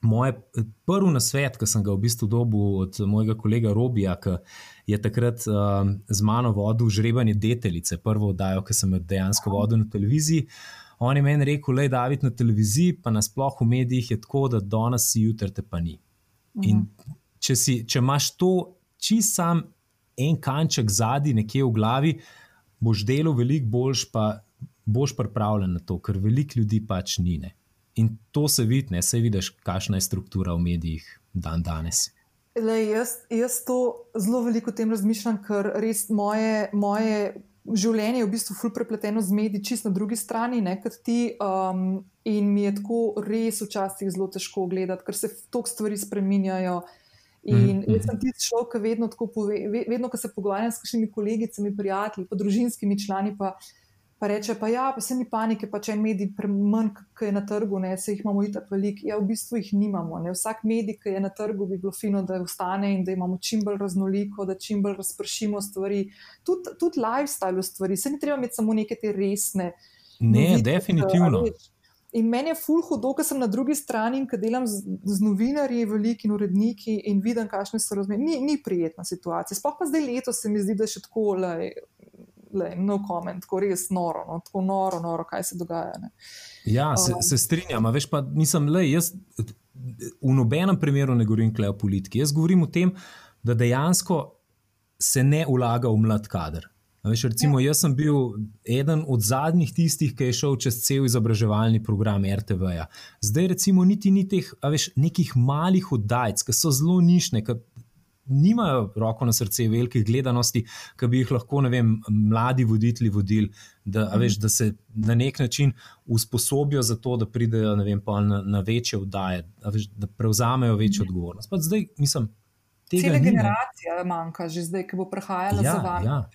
moj prvi nasvet, ki sem ga v bistvu dobil od mojega kolega Robija, ki je takrat uh, z mano vodil žrebanje deteljice, prvo oddajo, ki sem jo dejansko vodil na televiziji. On je meni rekel, da je David na televiziji, pa nasploh v medijih je tako, da danes si, jutri te pa ni. In mhm. če, si, če imaš to čist sam en kanček zadnji, nekje v glavi, boš delal veliko boljš, pa boš pripravljen na to, ker veliko ljudi pač ni. Ne. In to se vidi, ne se vidiš, kakšna je struktura v medijih dan danes. Lej, jaz, jaz to zelo veliko o tem razmišljam, ker res moje, moje življenje je v bistvu fully prepleteno z mediji, čist na drugi strani, ne kot ti. Um, in mi je tako res včasih zelo težko gledati, ker se toliko stvari spreminjajo. In mm -hmm. jaz sem tisti človek, ki vedno tako pove, vedno, ko se pogovarjam s kakšnimi kolegicami, prijatelji, pa družinskimi člani. Pa, pa reče, pa ja, pa se ni panike, pa če en medij premanj, ki je na trgu, ne, se jih imamo itak veliko. Ja, v bistvu jih nimamo. Ne. Vsak medij, ki je na trgu, bi bilo fino, da ostane in da imamo čim bolj raznoliko, da čim bolj razpršimo stvari. Tudi tud lifestyle stvari, se ni treba imeti samo neke te resne. Ne, novite, definitivno. In meni je ful hudo, ker sem na drugi strani in ker delam z, z novinarji, veliki in uredniki in vidim, kakšne so razmere. Ni, ni prijetna situacija. Sploh pa zdaj letos se mi zdi, da je še tako, le, le, no comment, tako res noro, no, tako noro, noro, kaj se dogaja. Ne. Ja, se, um, se strinjam, veš pa nisem le, jaz v nobenem primeru ne govorim o politiki. Jaz govorim o tem, da dejansko se ne vlaga v mlad kader. Veš, recimo, ja. Jaz sem bil eden od zadnjih tistih, ki je šel čez cel izobraževalni program RTV. -ja. Zdaj, recimo, niti ni teh veš, nekih malih oddajc, ki so zelo nišne, ki nimajo roko na srce velikih gledanosti, ki bi jih lahko vem, mladi voditelji vodili, da, mm. veš, da se na nek način usposobijo za to, da pridejo vem, na, na večje vdaje, da, veš, da prevzamejo večjo mm. odgovornost. Pa zdaj, mislim. Cela generacija manjka, že zdaj, ki bo prehajala ja, za vami. Ja.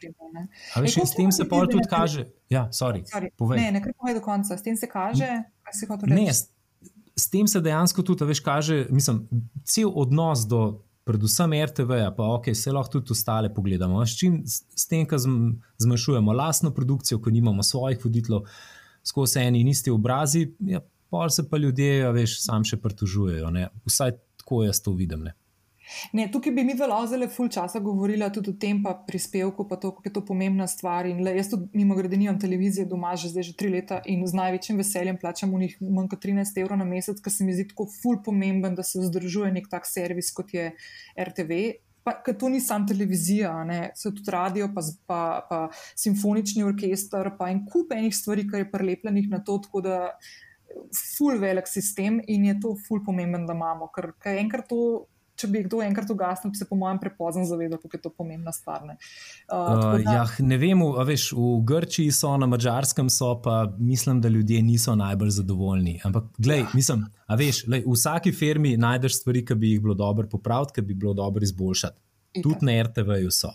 Veš, s tem se pa tudi kaže. Ja, sorry, sorry. Ne, ne, kar povej do konca. S tem se kaže, kaj se hoče reči. Ne, s tem se dejansko tudi, veš, kaže, mislim, cel odnos do predvsem RTV, pa ok, se lahko tudi ostale pogledamo. S, čim, s tem, ko zmanjšujemo lastno produkcijo, ko nimamo svojih voditeljev, skozi eni in isti obrazi, ja, pa se pa ljudje, ja, veš, sam še pritožujejo. Ne? Vsaj tako jaz to vidim. Ne? Ne, tukaj bi mi zelo zelo ful časa govorila tudi o tem, pa prispevku, pa to, kako je to pomembna stvar. In le, jaz tudi mimo grede nimam televizije doma že zdaj že tri leta in z največjim veseljem plačam v njih manj kot 13 evrov na mesec, ker se mi zdi tako ful pomemben, da se vzdržuje nek tak servis kot je RTV. Pa, ker to ni samo televizija, ne, so tudi radio, pa, pa, pa simfonični orkester, pa en kup enih stvari, ki je prelepljenih na to, tako da ful velik sistem in je to ful pomemben, da imamo. Ker, ker enkrat to če bi kdo enkrat ugasnil, bi se po mojem prepozno zavedal, kako je to pomembna stvar. Ne, uh, uh, da... ja, ne vem, veš, v Grčiji so, na Mačarskem so, pa mislim, da ljudje niso najbolj zadovoljni. Ampak, glej, ja. mislim, veš, lej, v vsaki firmi najdeš stvari, ki bi jih bilo dobro popraviti, ki bi bilo dobro izboljšati. Tudi na RTV-ju so.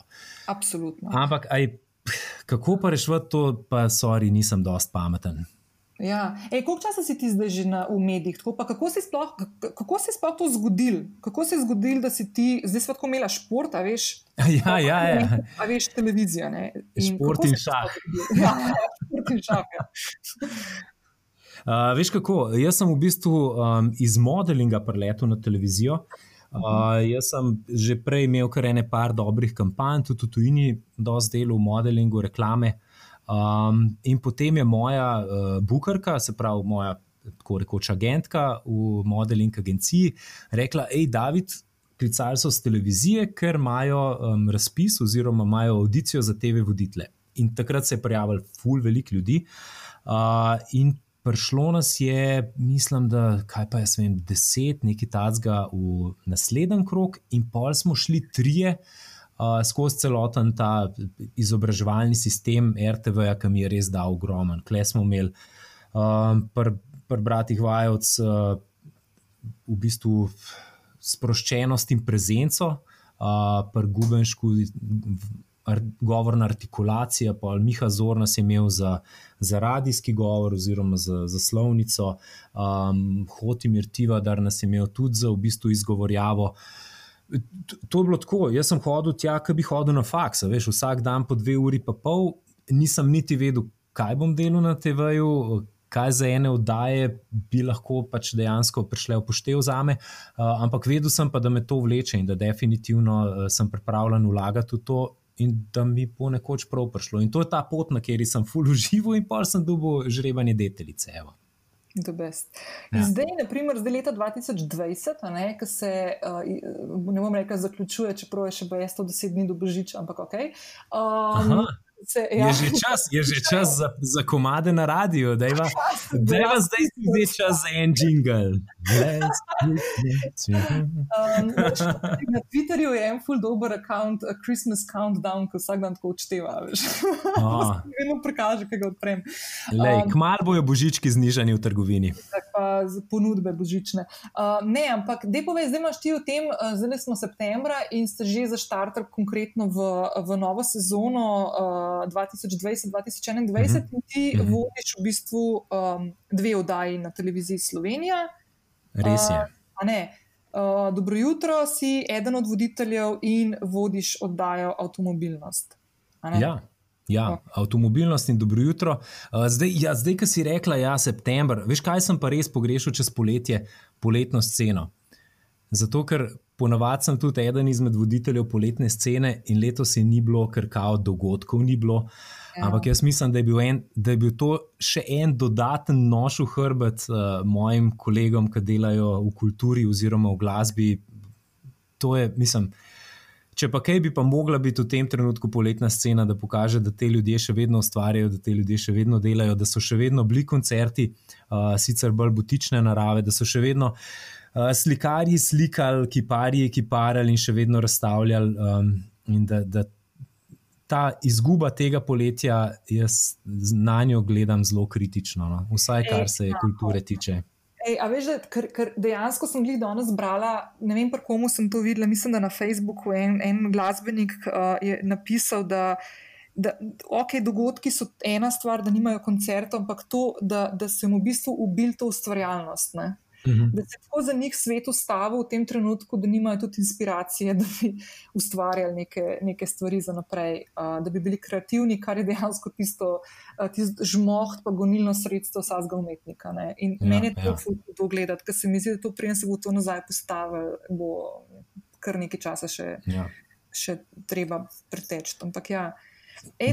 Absolutno. Ampak, aj, kako pa rešiti to, pa sorry, nisem dost pameten. Ja. Ej, koliko časa si ti zdaj že na, v medijih? Tako, kako se je sploh, sploh to zgodilo? Kako se je zgodilo, da si ti zdaj svetko imela šport, a veš? Ja, ja, ja. A veš televizijo. In šport in šah. Ja, šport in šah. Ja. Uh, veš kako? Jaz sem v bistvu um, iz modelinga preletel na televizijo. Uh, jaz sem že prej imel kar ene par dobrih kampanj, tudi v tujini, dosti delo v modelingu, reklame. Um, in potem je moja uh, bukarka, se pravi moja tako rekoč agentka v modeling agenciji, rekla: Hej, David, klicali so z televizije, ker imajo um, razpis oziroma imajo audicijo za TV voditele. In takrat se je prijavil ful velik ljudi. Uh, in prišlo nas je, mislim, da kaj pa jaz vem, deset, nekaj tacga v naslednji krok, in pol smo šli trije uh, skozi celoten ta izobraževalni sistem RTV, ki mi je res dal ogromen. Kle smo imeli uh, pri pr bratih Vajovc uh, v bistvu sproščenost in prezenco, uh, pri Gubenšku. Govorna artikulacija, pa Miha Zorna je imel za, za radijski govor, oziroma za, za slovnico, um, Hotimir Tivadar nas je imel tudi za v bistvu izgovorjavo. To je bilo tako. Jaz sem hodil tja, ki bi hodil na faks, veš, vsak dan po dve uri pa pol, nisem niti vedel, kaj bom delal na TV-ju, kaj za ene oddaje bi lahko pač dejansko prišle v poštev za me. Uh, ampak vedel sem pa, da me to vleče in da definitivno uh, sem pripravljen vlagati v to. In da mi bo nekoč prav prišlo. In to je ta pot, na kateri sem full užival, in pa sem dobil žrebanje deteljice. Evo. Ja. Zdaj, naprimer, zdaj leta 2020, ki se uh, ne bom rekel, zaključuje, čeprav je še 110 dni do božiča, ampak ok. Um, Se, ja. je, že čas, je že čas za, za komade na radiju, da je zdaj tudi čas za en jingle. um, na Twitterju je en full dober account, a Christmas countdown, ko vsak dan tako odšteva. Vedno prikaže, kaj ga odprem. Um, Kmalo bojo božički znižani v trgovini. Pa ponudbe božične. Uh, ne, ampak dej povej, zdaj imaš ti v tem, uh, zdaj smo septembra in ste že zaštartali konkretno v, v novo sezono. Uh, 2020-2021, uh -huh. in ti uh -huh. vodiš v bistvu um, dve oddaji na televiziji Slovenija. Res je. Uh, uh, dobro jutro, si eden od voditeljev in vodiš oddajo Avtomobilnost. Ja. Ja, okay. avtomobilnost in dobro jutro. Uh, zdaj, ja, zdaj ki si rekla, je september, veš, kaj sem pa res pogrešal čez poletje, poletno sceno. Zato, ker Ponavadi sem tudi eden izmed voditeljev poletne scene in letos je ni bilo, ker kao dogodkov ni bilo. Ja. Ampak jaz mislim, da je, en, da je bil to še en dodaten nož v hrbet uh, mojim kolegom, ki delajo v kulturi oziroma v glasbi. To je, mislim. Če pa kaj bi pa mogla biti v tem trenutku poletna scena, da pokaže, da te ljudje še vedno ustvarjajo, da te ljudje še vedno delajo, da so še vedno bili koncerti, uh, sicer bolj butične narave, da so še vedno uh, uh, slikarji slikali, kiparji kiparili in še vedno razstavljali. Um, in da, da ta izguba tega poletja, jaz na njo gledam zelo kritično, no? vsaj kar se kulture tiče. Ej, a veš, ker, ker dejansko sem jih danes brala, ne vem, pa komu sem to videla. Mislim, da na Facebooku en, en glasbenik uh, je napisal, da, da okay, dogodki so ena stvar, da nimajo koncertov, ampak to, da, da se jim v bistvu ubil to ustvarjalnost. Ne? -hmm. da se tako za njih svet ustavil v tem trenutku, da nimajo tudi inspiracije, da bi ustvarjali neke, neke stvari za naprej, uh, da bi bili kreativni, kar je dejansko tisto, uh, tisto žmoht, pa gonilno sredstvo vsakega umetnika. Ne? In ja, meni je to ja. to gledati, ker se mi zdi, da to prijem se bo to nazaj postavil, bo kar nekaj časa še. Ja. Še treba preteči. Ampak, ja,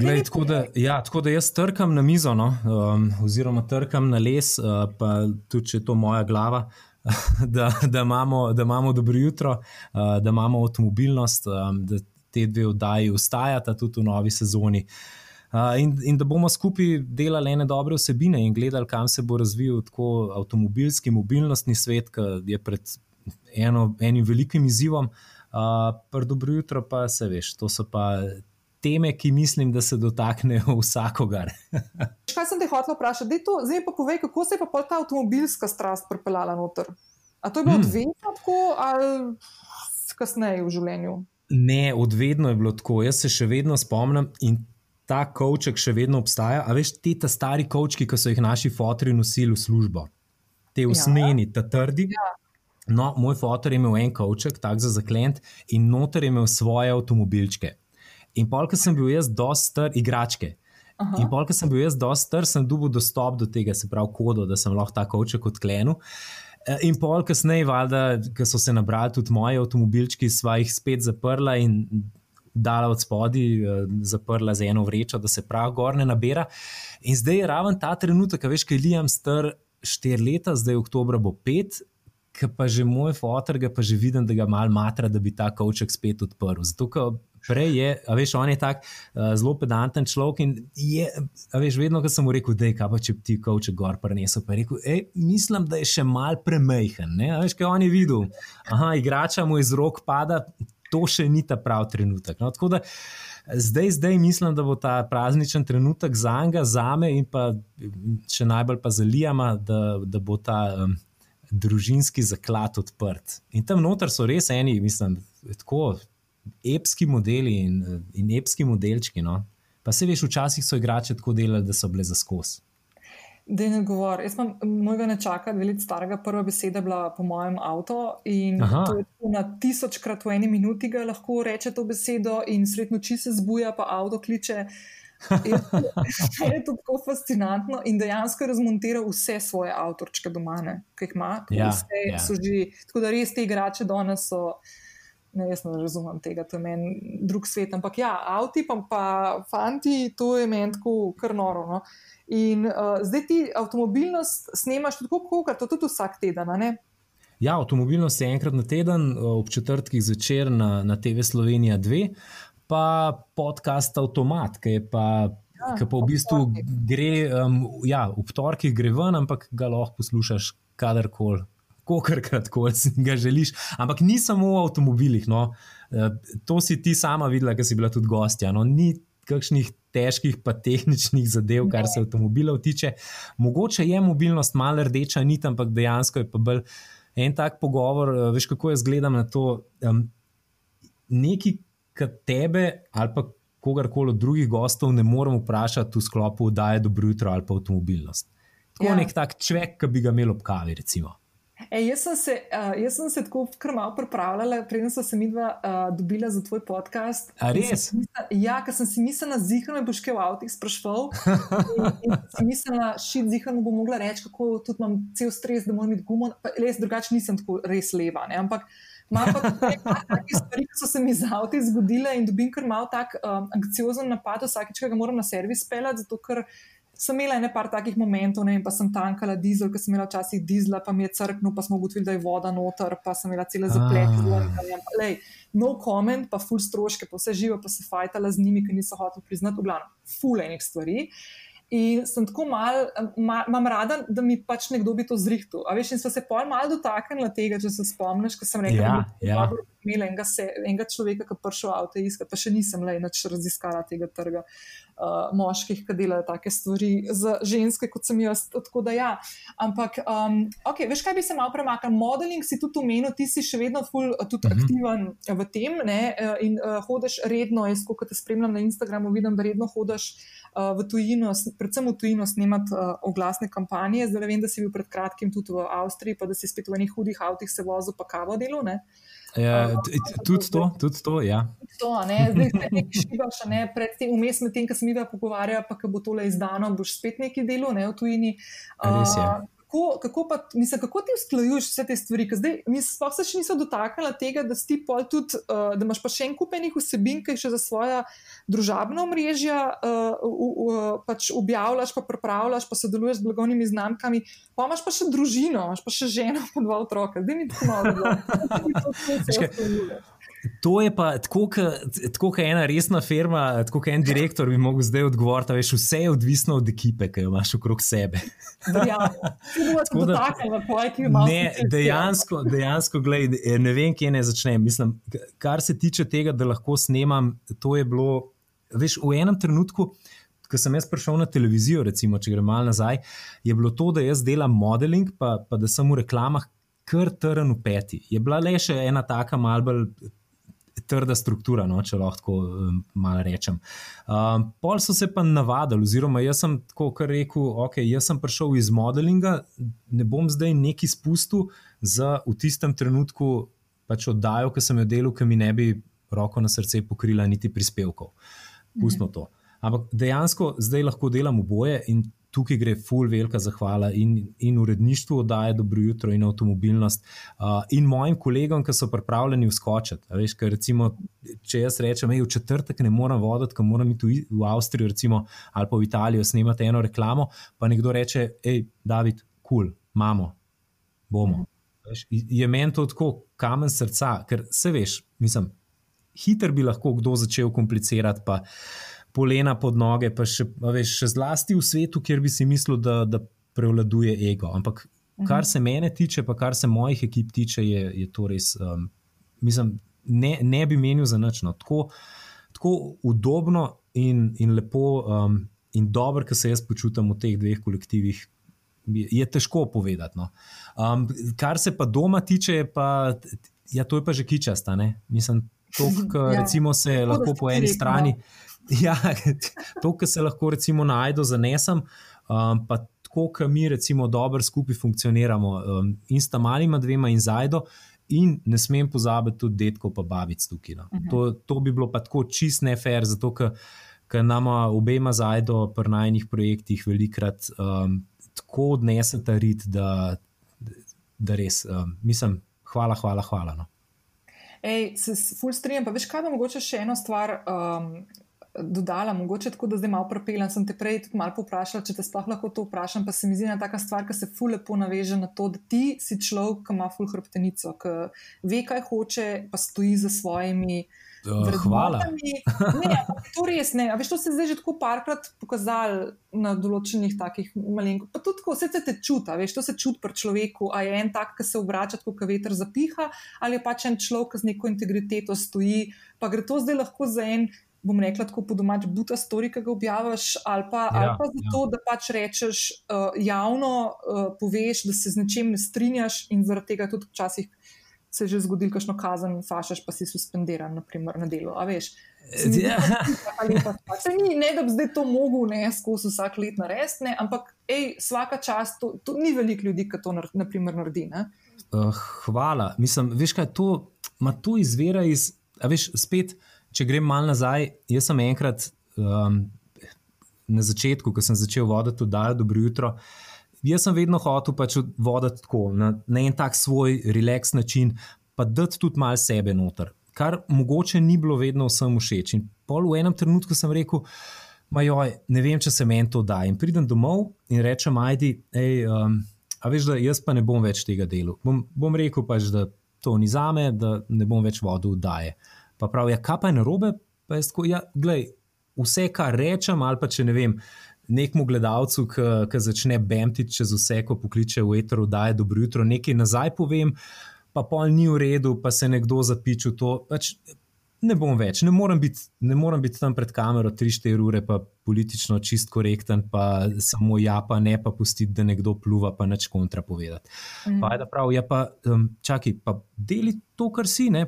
Glej, tako, da, ja, tako da jaz trkam na mizo, no, um, oziroma trkam na les, uh, pa tudi če je to moja glava, da, da, imamo, da imamo dobro jutro, uh, da imamo avtomobilnost, um, da te dve oddaji ustajata tudi v novi sezoni. Uh, in, in da bomo skupaj delali ene dobre vsebine in gledali, kam se bo razvijal tako avtomobilski, mobilnostni svet, ki je pred eno, enim velikim izzivom. Uh, Prvo jutro, pa se veš, to so pa teme, ki mislim, da se dotaknejo vsakogar. Kaj sem te hotel vprašati? To, zdaj pa povej, kako se je pa ta avtomobilska strast pripeljala noter. A to je bilo hmm. odvedno tako ali kasneje v življenju? Ne, odvedno je bilo tako. Jaz se še vedno spomnim in ta kavček še vedno obstaja. A veš, ti ta stari kavčki, ki so jih naši fotri nosili v službo, te usnjeni, ja. ta trdi. Ja. No, moj fotor je imel en kavček, tak za zaklent, in noter je imel svoje avtomobilčke. In pol, ki sem bil jaz dosti star, igračke. Aha. In pol, ki sem bil jaz dosti star, sem dobil dostop do tega, se pravi, kodo, da sem lahko ta koček odklenil. E, in pol, kasneje, valjda, ki so se nabrali tudi moji avtomobilčki, sva jih spet zaprla in dala od spodaj, e, zaprla za eno vrečo, da se prav gor ne nabira. In zdaj je raven ta trenutek, veš, kaj lijam star štiri leta, zdaj oktober bo pet. Ki pa že moj fotor, pa že vidim, da ga malo matra, da bi ta kavček spet odprl. Zato, prej je, a veš, on je tak uh, zelo pedanten človek in je, a veš, vedno, ko sem mu rekel, da je kaj pa če ti koče gor prenesel, pa je rekel, ej, mislim, da je še mal premajhen, ne, a veš, kaj on je videl, aha, igrača mu iz rok pada, to še ni ta prav trenutek. No, tako da zdaj, zdaj mislim, da bo ta prazničen trenutek za njega, za me in pa še najbolj pa za Lijama, da, da bo ta. Um, Družinski zaklad odprt. In tam noter so res eni, mislim, tako epski modeli in, in epski modelčki. No? Pa se veš, včasih so igrače tako delali, da so bile za skos. Da ne govor. Jaz sem mojega nečaka, dve leti starega, prva beseda bila po mojem avtu. In na tisočkrat v eni minuti ga lahko reče to besedo, in sredno či se zbuja, pa avto kliče. Je to, je to tako fascinantno in dejansko razmontira vse svoje avtorčke doma, ki jih ima. Ja, ja. Že, tako da res te igrače danes so ne, jaz ne razumem tega, to je meni drug svet. Ampak ja, avti pa, pa fanti, to je meni tako kar noro. No? In uh, zdaj ti avtomobilnost snemaš tudi kako, kar to tudi vsak teden. Ne? Ja, avtomobilnost je enkrat na teden, eh, ob četrtkih zvečer na, na TV Slovenija 2, pa podcast Automat, ki je pa. Ja, ki pa v bistvu gre, um, ja, v torkih gre ven, ampak ga lahko poslušaš kadarkoli, kolikokrat si ga želiš. Ampak ni samo v avtomobilih. No. Eh, to si ti sama videla, ker si bila tudi gostja. No. Ni kakšnih težkih, pa tehničnih zadev, kar se avtomobilov tiče. Mogoče je mobilnost malo rdeča nit, ampak dejansko je pa bolj en tak pogovor. Eh, veš, kako jaz gledam na to. Um, Nekaj, kar tebe ali pa kogarkoli od drugih gostov ne moremo vprašati v sklopu, da je dobro jutro ali pa avtomobilnost. Tako ja. nek tak človek, ki bi ga imel ob kavi, recimo. E, jaz, sem se, uh, jaz sem se tako krmal pripravljala, preden sem se midva uh, dobila za tvoj podcast. A res? Mislila, ja, ker sem si mislila, zihar me boš kaj v avtih sprašval. in, in si mislila, šit, zihar mu bo mogla reči, kako tudi imam cel stres, da moram imeti gumo. Res drugače nisem tako res leva. Ne? Ampak imam pa tudi nekaj stvari, ki so se mi z avti zgodile in dobim kar mal tak um, anksiozen napad, vsakeč, ki ga moram na servis peljati, zato ker sem imela nekaj takih momentov, ne, pa sem tankala dizel, ker sem imela včasih dizla, pa mi je crknil, pa smo ugotovili, da je voda noter, pa sem imela cele zaplete. Ah. No comment, pa full stroške, pa vse živo, pa se fajtala z njimi, ki niso hoteli priznati, v glavnem, full enih stvari. In sem tako mal, imam rada, da mi pač nekdo bi to zrihtel. A veš, in sem se pol mal dotaknila tega, če se spomniš, ko sem rekla, ja, da je ja. Imela enega, se, enega človeka, ki je prišel avto iskati, pa še nisem le inač raziskala tega trga uh, moških, ki delajo take stvari za ženske, kot sem jaz. Tako da ja. Ampak, um, ok, veš, kaj bi se malo premaknil? Modeling si tudi umenil, ti si še vedno ful, tudi uh mhm. -huh. aktiven v tem ne? in uh, hodiš redno, jaz, ko te spremljam na Instagramu, vidim, da redno hodiš v tujino, predvsem v tujino, snemati uh, oglasne kampanje. Zdaj vem, da si bil pred kratkim tudi v Avstriji, pa da si spet v enih hudih avtih se vozil, pa kavo delo. Ja, tudi to, tudi to, ja. To, ne, zdaj se nekaj šibaš, ne, pred tem vmes med tem, kar smo mi pogovarjali, pa ko bo tole izdano, boš spet nekaj delo, ne, v tujini. Uh, kako, kako, pa, mislim, kako ti usklajuješ vse te stvari? Zdaj, mi smo se še niso dotaknili tega, da, tudi, uh, da imaš pa še en kupenih vsebin, ki še za svoje družabno omrežje uh, uh, pač objavljaš, pa pripravljaš, pa sodeluješ z blagovnimi znamkami. Pa imaš pa še družino, imaš pa še ženo, pa dva otroka. Zdaj mi tako malo. To je pa tako, kot ena resna firma, tako kot en direktor bi lahko zdaj odgovoril. Veš, vse je odvisno od ekipe, ki jo imaš okrog sebe. Ne, dejansko, dejansko gledaj, ne vem, kje ne začnem. Mislim, kar se tiče tega, da lahko snemam, to je bilo. Veš, v enem trenutku, ko sem jaz prišel na televizijo, recimo, če gremo malo nazaj, je bilo to, da jaz delam modeling, pa, pa da sem v reklamah. Kar trn v peti. Je bila le še ena taka malce trda struktura, no, če lahko um, malo rečem. Um, pol so se pa navadili, oziroma jaz sem tako rekel, ok, jaz sem prišel iz modelinga, ne bom zdaj neki spustil za v tistem trenutku pač oddajo, ki sem jo delal, ki mi ne bi roko na srce pokrila niti prispevkov. Pustimo to. Ampak dejansko zdaj lahko delam oboje in tukaj gre full velika zahvala in, in uredništvu oddaje Dobro jutro in avtomobilnost uh, in mojim kolegom, ki so pripravljeni vskočiti. Veš, ker recimo, če jaz rečem, da v četrtek ne morem voditi, ker moram iti v, v Avstrijo recimo, ali pa v Italijo snemati eno reklamo, pa nekdo reče, hej, David, kul, cool, imamo, bomo. Veš, je meni to tako kamen srca, ker se veš, mislim, hiter bi lahko kdo začel komplicirati. Pa, polena pod noge, pa še, veš, še zlasti v svetu, kjer bi si mislil, da, da prevladuje ego. Ampak kar mhm. se mene tiče, pa kar se mojih ekip tiče, je, je to res. Um, mislim, ne, ne bi menil za nič. No. Tako, tako udobno in, in lepo um, in dobro, ki se jaz počutim v teh dveh kolektivih. Je težko povedati. No. Um, kar se pa doma tiče, pa, ja, to je pa že kičasta. Mislim, to, kar ja. se lahko po eni strani. Ja, to, kar se lahko recimo najdu, zanesem, um, pa tako, kot mi recimo dobro skupaj funkcioniramo um, in sta malima dvema in zajdo. In ne smem pozabiti tudi detkov, pa babic tukaj. No. Uh mhm. -huh. to, to bi bilo pa tako čist nefer, zato ker nam obema zajdo pri najnih projektih velikrat um, tako odnesete rit, da, da res um, mislim, hvala, hvala, hvala. No. Ej, se ful strinjam, pa veš kaj, da mogoče še eno stvar. Um, dodala, mogoče tako, da zdaj malo propeljem. Sem te prej malo poprašala, če te sploh lahko to vprašam. Pa se mi zdi ena taka stvar, ki se ful lepo naveže na to, da ti si človek, ki ima ful hrbtenico, ki ve, kaj hoče, pa stoji za svojimi. Uh, hvala. Ne, to res ne. Veš, to se je zdaj že tako parkrat pokazalo na določenih takih malenkih. Pa tudi, ko se te čuti, veš, to se čuti pri človeku. A je en tak, ki se obrača, kot veter zapiha, ali je pač en človek, z neko integriteto stoji. Pa gre to zdaj lahko za en bom rekla, tako po domač, buta stori, ki ga objaviš, ali pa, ja, ali pa zato, ja. da pač rečeš uh, javno, uh, poveš, da se z nečem ne strinjaš in zaradi tega tudi včasih se je že zgodil, kakšno kazen fašaš, pa si suspendiran, naprimer, na delo. A veš. Ja. Se ni, ne da bi zdaj to mogel, ne skozi vsak let narediti, ampak ej, vsaka čast, to, to ni veliko ljudi, ki to naprimer, naredi. Uh, hvala. Mislim, veš kaj, to, to izvira iz, a veš, spet če grem malo nazaj, jaz sem enkrat um, na začetku, ko sem začel voditi oddajo Dobro jutro. Jaz sem vedno hotel pač voditi tako, na, na en tak svoj relax način, pa dati tudi malo sebe noter, kar mogoče ni bilo vedno vsem všeč. In pol v enem trenutku sem rekel, majoj, ne vem, če se meni to da. In pridem domov in rečem, ajdi, hej, um, a veš, da jaz pa ne bom več tega dela. Bom, bom rekel pač, da to ni za me, da ne bom več vodil oddaje. Pa pravi, ja, kaj pa je narobe? Pa tako, ja, glej, vse, kar rečem, ali pa če ne vem, nekmu gledalcu, ki začne bemtiti čez vse, ko pokliče v etero, da je dobro jutro, nekaj nazaj povem. pa pol ni v redu, pa se nekdo zapičil to. Pač, Ne bom več, ne morem biti, ne morem biti tam pred kamero 3-4 ure, pa politično čist korekten, pa samo ja, pa ne pa pustiti, da nekdo pluva, pa neč kontra povedati. Mm. Pa je da prav, ja, pa um, čakaj, pa deli to, kar si, ne,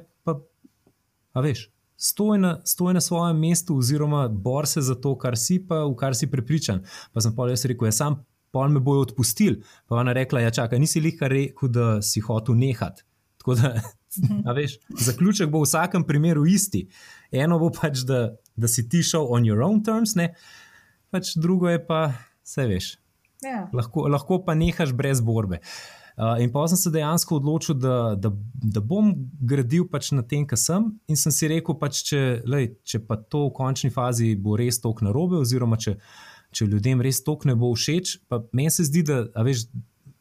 a veš, stoj na, stoj na svojem mestu, oziroma bor se za to, kar si, pa v kar si prepričan. Pa sem pa jaz rekel, ja, sam pol me bojo odpustili. Pa ona rekla, ja, čakaj, nisi lihka rekel, da si hotel nehati. Tako da, a veš, zaključek bo v vsakem primeru isti. Eno bo pač, da, da si ti šel on your own terms, ne, pač drugo je pa, vse veš. Ja. Lahko, lahko pa nehaš brez borbe. Uh, in pa sem se dejansko odločil, da, da, da bom gradil pač na tem, kar sem. In sem si rekel, pač, če, lej, če pa to v končni fazi bo res tok narobe, oziroma če, če ljudem res tok ne bo všeč, pa meni se zdi, da, veš,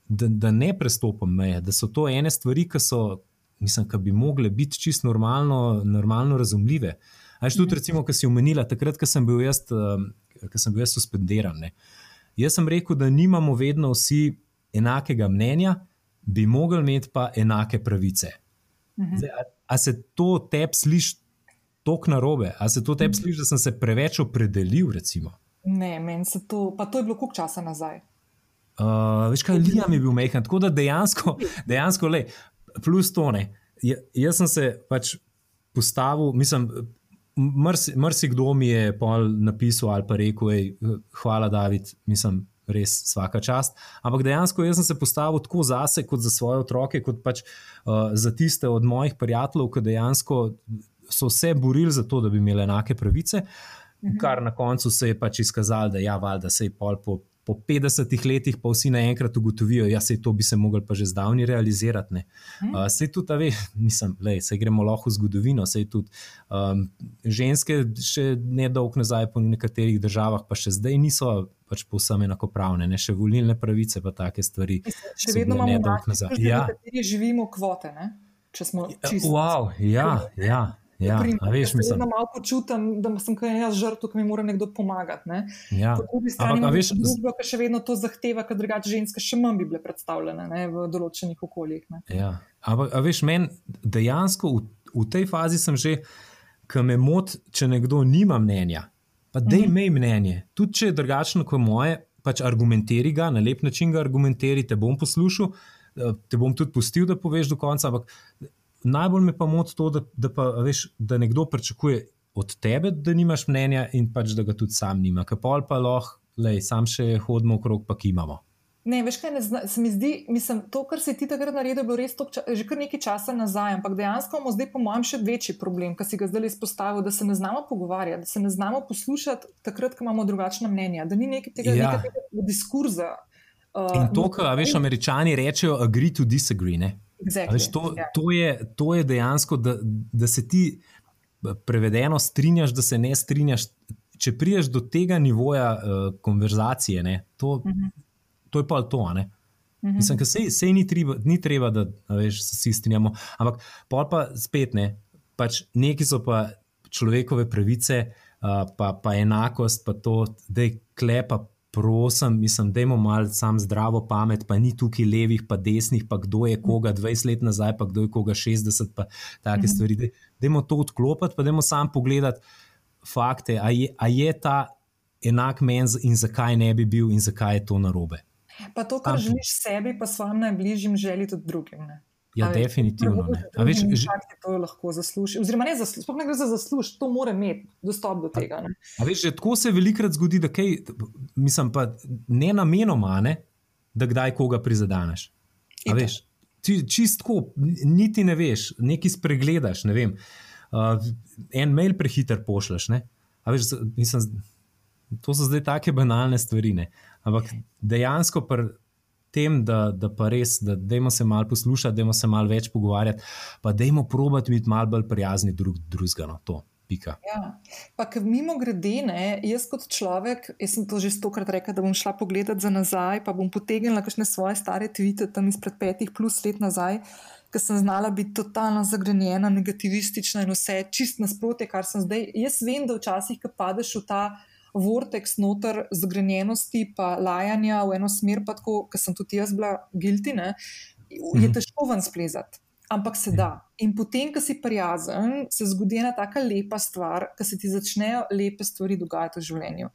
da, da ne prestopam meje, da so to ene stvari, ki so, mislim, ki bi mogle biti čisto normalno, normalno razumljive. Aj tudi, recimo, ki si omenila, takrat, ko sem bil jaz, ko sem bil jaz suspendiran. Ne. Jaz sem rekel, da nimamo vedno vsi enakega mnenja, bi mogli imeti pa enake pravice. Mhm. Zdaj, a, a se to tebi sliši tako narobe, a se to tebi sliši, da sem se preveč opredelil? Recimo? Ne, meni se to, pa to je bilo koliko časa nazaj. Uh, veš kaj, Liam je bil mehen, tako da dejansko, dejansko le, plus to ne. Ja- Jaz sem se pač postavil, mislim, marsikdo mi je pol napisal ali pa rekel, ej, hvala, David, mislim, res vsaka čast. Ampak dejansko jaz sem se postavil tako zase, kot za svoje otroke, kot pač uh, za tiste od mojih prijateljev, ki dejansko so se borili za to, da bi imeli enake pravice, kar na koncu se je pač izkazalo, da ja, valjda se je pol po. Po 50 letih pa vsi naenkrat ugotovijo, da ja, se to bi se mogli pa že zdavni realizirati. Uh, sej tudi, da mislim, da se gremo lahko v zgodovino. Sej tudi um, ženske, še ne dolgo nazaj, po nekaterih državah, pa še zdaj niso pač povsem enakopravne, ne še volilne pravice, pa take stvari. Še so vedno imamo nedolgo nazaj. Ja, živimo kvote. Ne? Če smo čisto. wow, ja, ja, ja. A veš, mislim. vedno malo počutim, da sem kaj jaz žrtev, ki mi mora nekdo pomagati. Ne? Ja. Po drugi strani imamo družbo, ki še vedno to zahteva, ker drugače ženske še manj bi bile predstavljene ne, v določenih okoljih. Ne. Ja. Ampak, a veš, meni dejansko v, v tej fazi sem že, ki me moti, če nekdo nima mnenja. Pa da Mhm. imej mnenje. Tudi če je drugačno kot moje, pač argumenteri ga, na lep način ga argumenteri, te bom poslušal, eh, te bom tudi pustil, da poveš do konca. Ampak najbolj me pa moti to, da, da, pa, veš, da nekdo pričakuje od tebe, da nimaš mnenja in pač da ga tudi sam nima. Ker pol pa lahko, lej, sam še hodimo okrog, pa kimamo. Ne, veš kaj, ne zna, se mi zdi, mislim, to, kar si ti takrat naredil, je bilo res ča- že kar nekaj časa nazaj, ampak dejansko imamo zdaj, po mojem, še večji problem, ki si ga zdaj izpostavil, da se ne znamo pogovarjati, da se ne znamo poslušati takrat, ko imamo drugačna mnenja, da ni nekaj tega, Ja. nekega diskurza. Uh, In to, kar veš, američani rečejo, agree to disagree. Ne? Exactly. Veš, to, ja. to, je, to je dejansko, da, da se ti prevedeno strinjaš, da se ne strinjaš. Če priješ do tega nivoja uh, konverzacije, ne, to, Mhm. to je pa to. Ne? Mhm. Mislim, da sej, sej ni, treba, ni treba, da veš, se vsi strinjamo. Ampak pol pa spet ne. Pač neki so pa človekove pravice, uh, pa, pa enakost, pa to, da je klepa. Prosim, mislim, da imamo malo sam zdravo pamet, pa ni tukaj levih, pa desnih, pa kdo je koga 20 let nazaj, pa kdo je koga 60, pa take Mhm. stvari. Daj- Dajmo to odklopiti, pa dajmo sam pogledati fakte, a je, a je ta enak meni in zakaj ne bi bil in zakaj je to narobe. Pa to, kar Tam- želiš sebi, pa svojim najbližjim, želi tudi drugim. Ne? Ja, A veš, definitivno. Ne. A veš, že- to lahko zasluži. Oziroma, ne, zaslu, sploh ne gre za zasluž, to mora imeti dostop do tega. Ne? A veš, že tako se velikokrat zgodi, da kaj, mislim pa ne namenoma, ne, da kdaj koga prizadeneš. A Itak. veš, ti čistko, niti ne veš, nekaj spregledaš, ne vem. Uh, en mail prehiter pošleš. Ne? A veš, mislim, to so zdaj take banalne stvari. Ne? Ampak dejansko pri tem, da, da pa res, da dajmo se malo poslušati, dajmo se malo več pogovarjati, pa dajmo probati biti malo bolj prijazni drug drugega. No, to, pika. Ja. Pa mimo grede, ne, jaz kot človek, jaz sem to že stokrat rekla, da bom šla pogledat za nazaj, pa bom potegnila kakšne svoje stare tvite tam izpred petih plus let nazaj, ker sem znala biti totalno zagrenjena, negativistična in vse čist nasprotje, kar sem zdaj. Jaz vem, da včasih, ko padeš v ta vortex noter zagrenjenosti, pa lajanja v eno smer, pa tako, ker sem tudi jaz bila guilty, ne, je težko ven splezati. ampak se da. In potem, ko si prijazen, se zgodi ena tako lepa stvar, da se ti začnejo lepe stvari dogajati v življenju.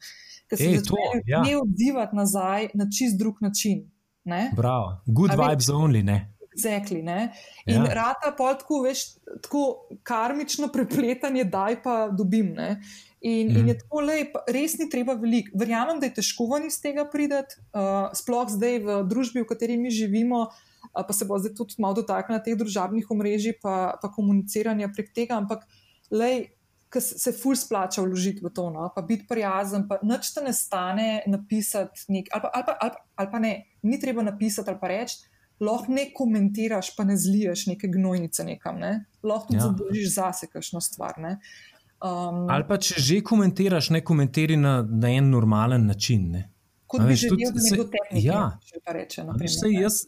Ker se začnejo ja. ne odzivati nazaj na čist drug način. Ne? Bravo, good A veš- vibes only. Ne? Zekli, ne? In Ja. ja. rata pa tako, veš, tako karmično prepletanje, daj pa dobim. Ne? In, mm. in Mhm. je tako lep, res ni treba veliko. Verjamem, da je težko ven iz tega priti, uh, sploh zdaj v družbi, v kateri mi živimo, uh, pa se bo zdaj tudi malo dotaknila teh družabnih omrežij, pa, pa komuniciranja prek tega, ampak lej. Ker se ful splača vložiti v to, no? pa biti prijazen, pa nič te ne stane napisati, nek, ali, pa, ali, pa, ali, pa, ali pa ne, ni treba napisati ali pa reči, lahko ne komentiraš, pa ne zliješ neke gnojnice nekam, ne? lahko tudi Ja. zadržiš zase kakšno stvar. Ne? Um, Ali pa če že komentiraš, ne komentiri na, na en normalen način. Ne? kot a bi veš, želel, tudi da nekdo tehnik ja. reče. Naprimer, Veš, ne. jaz,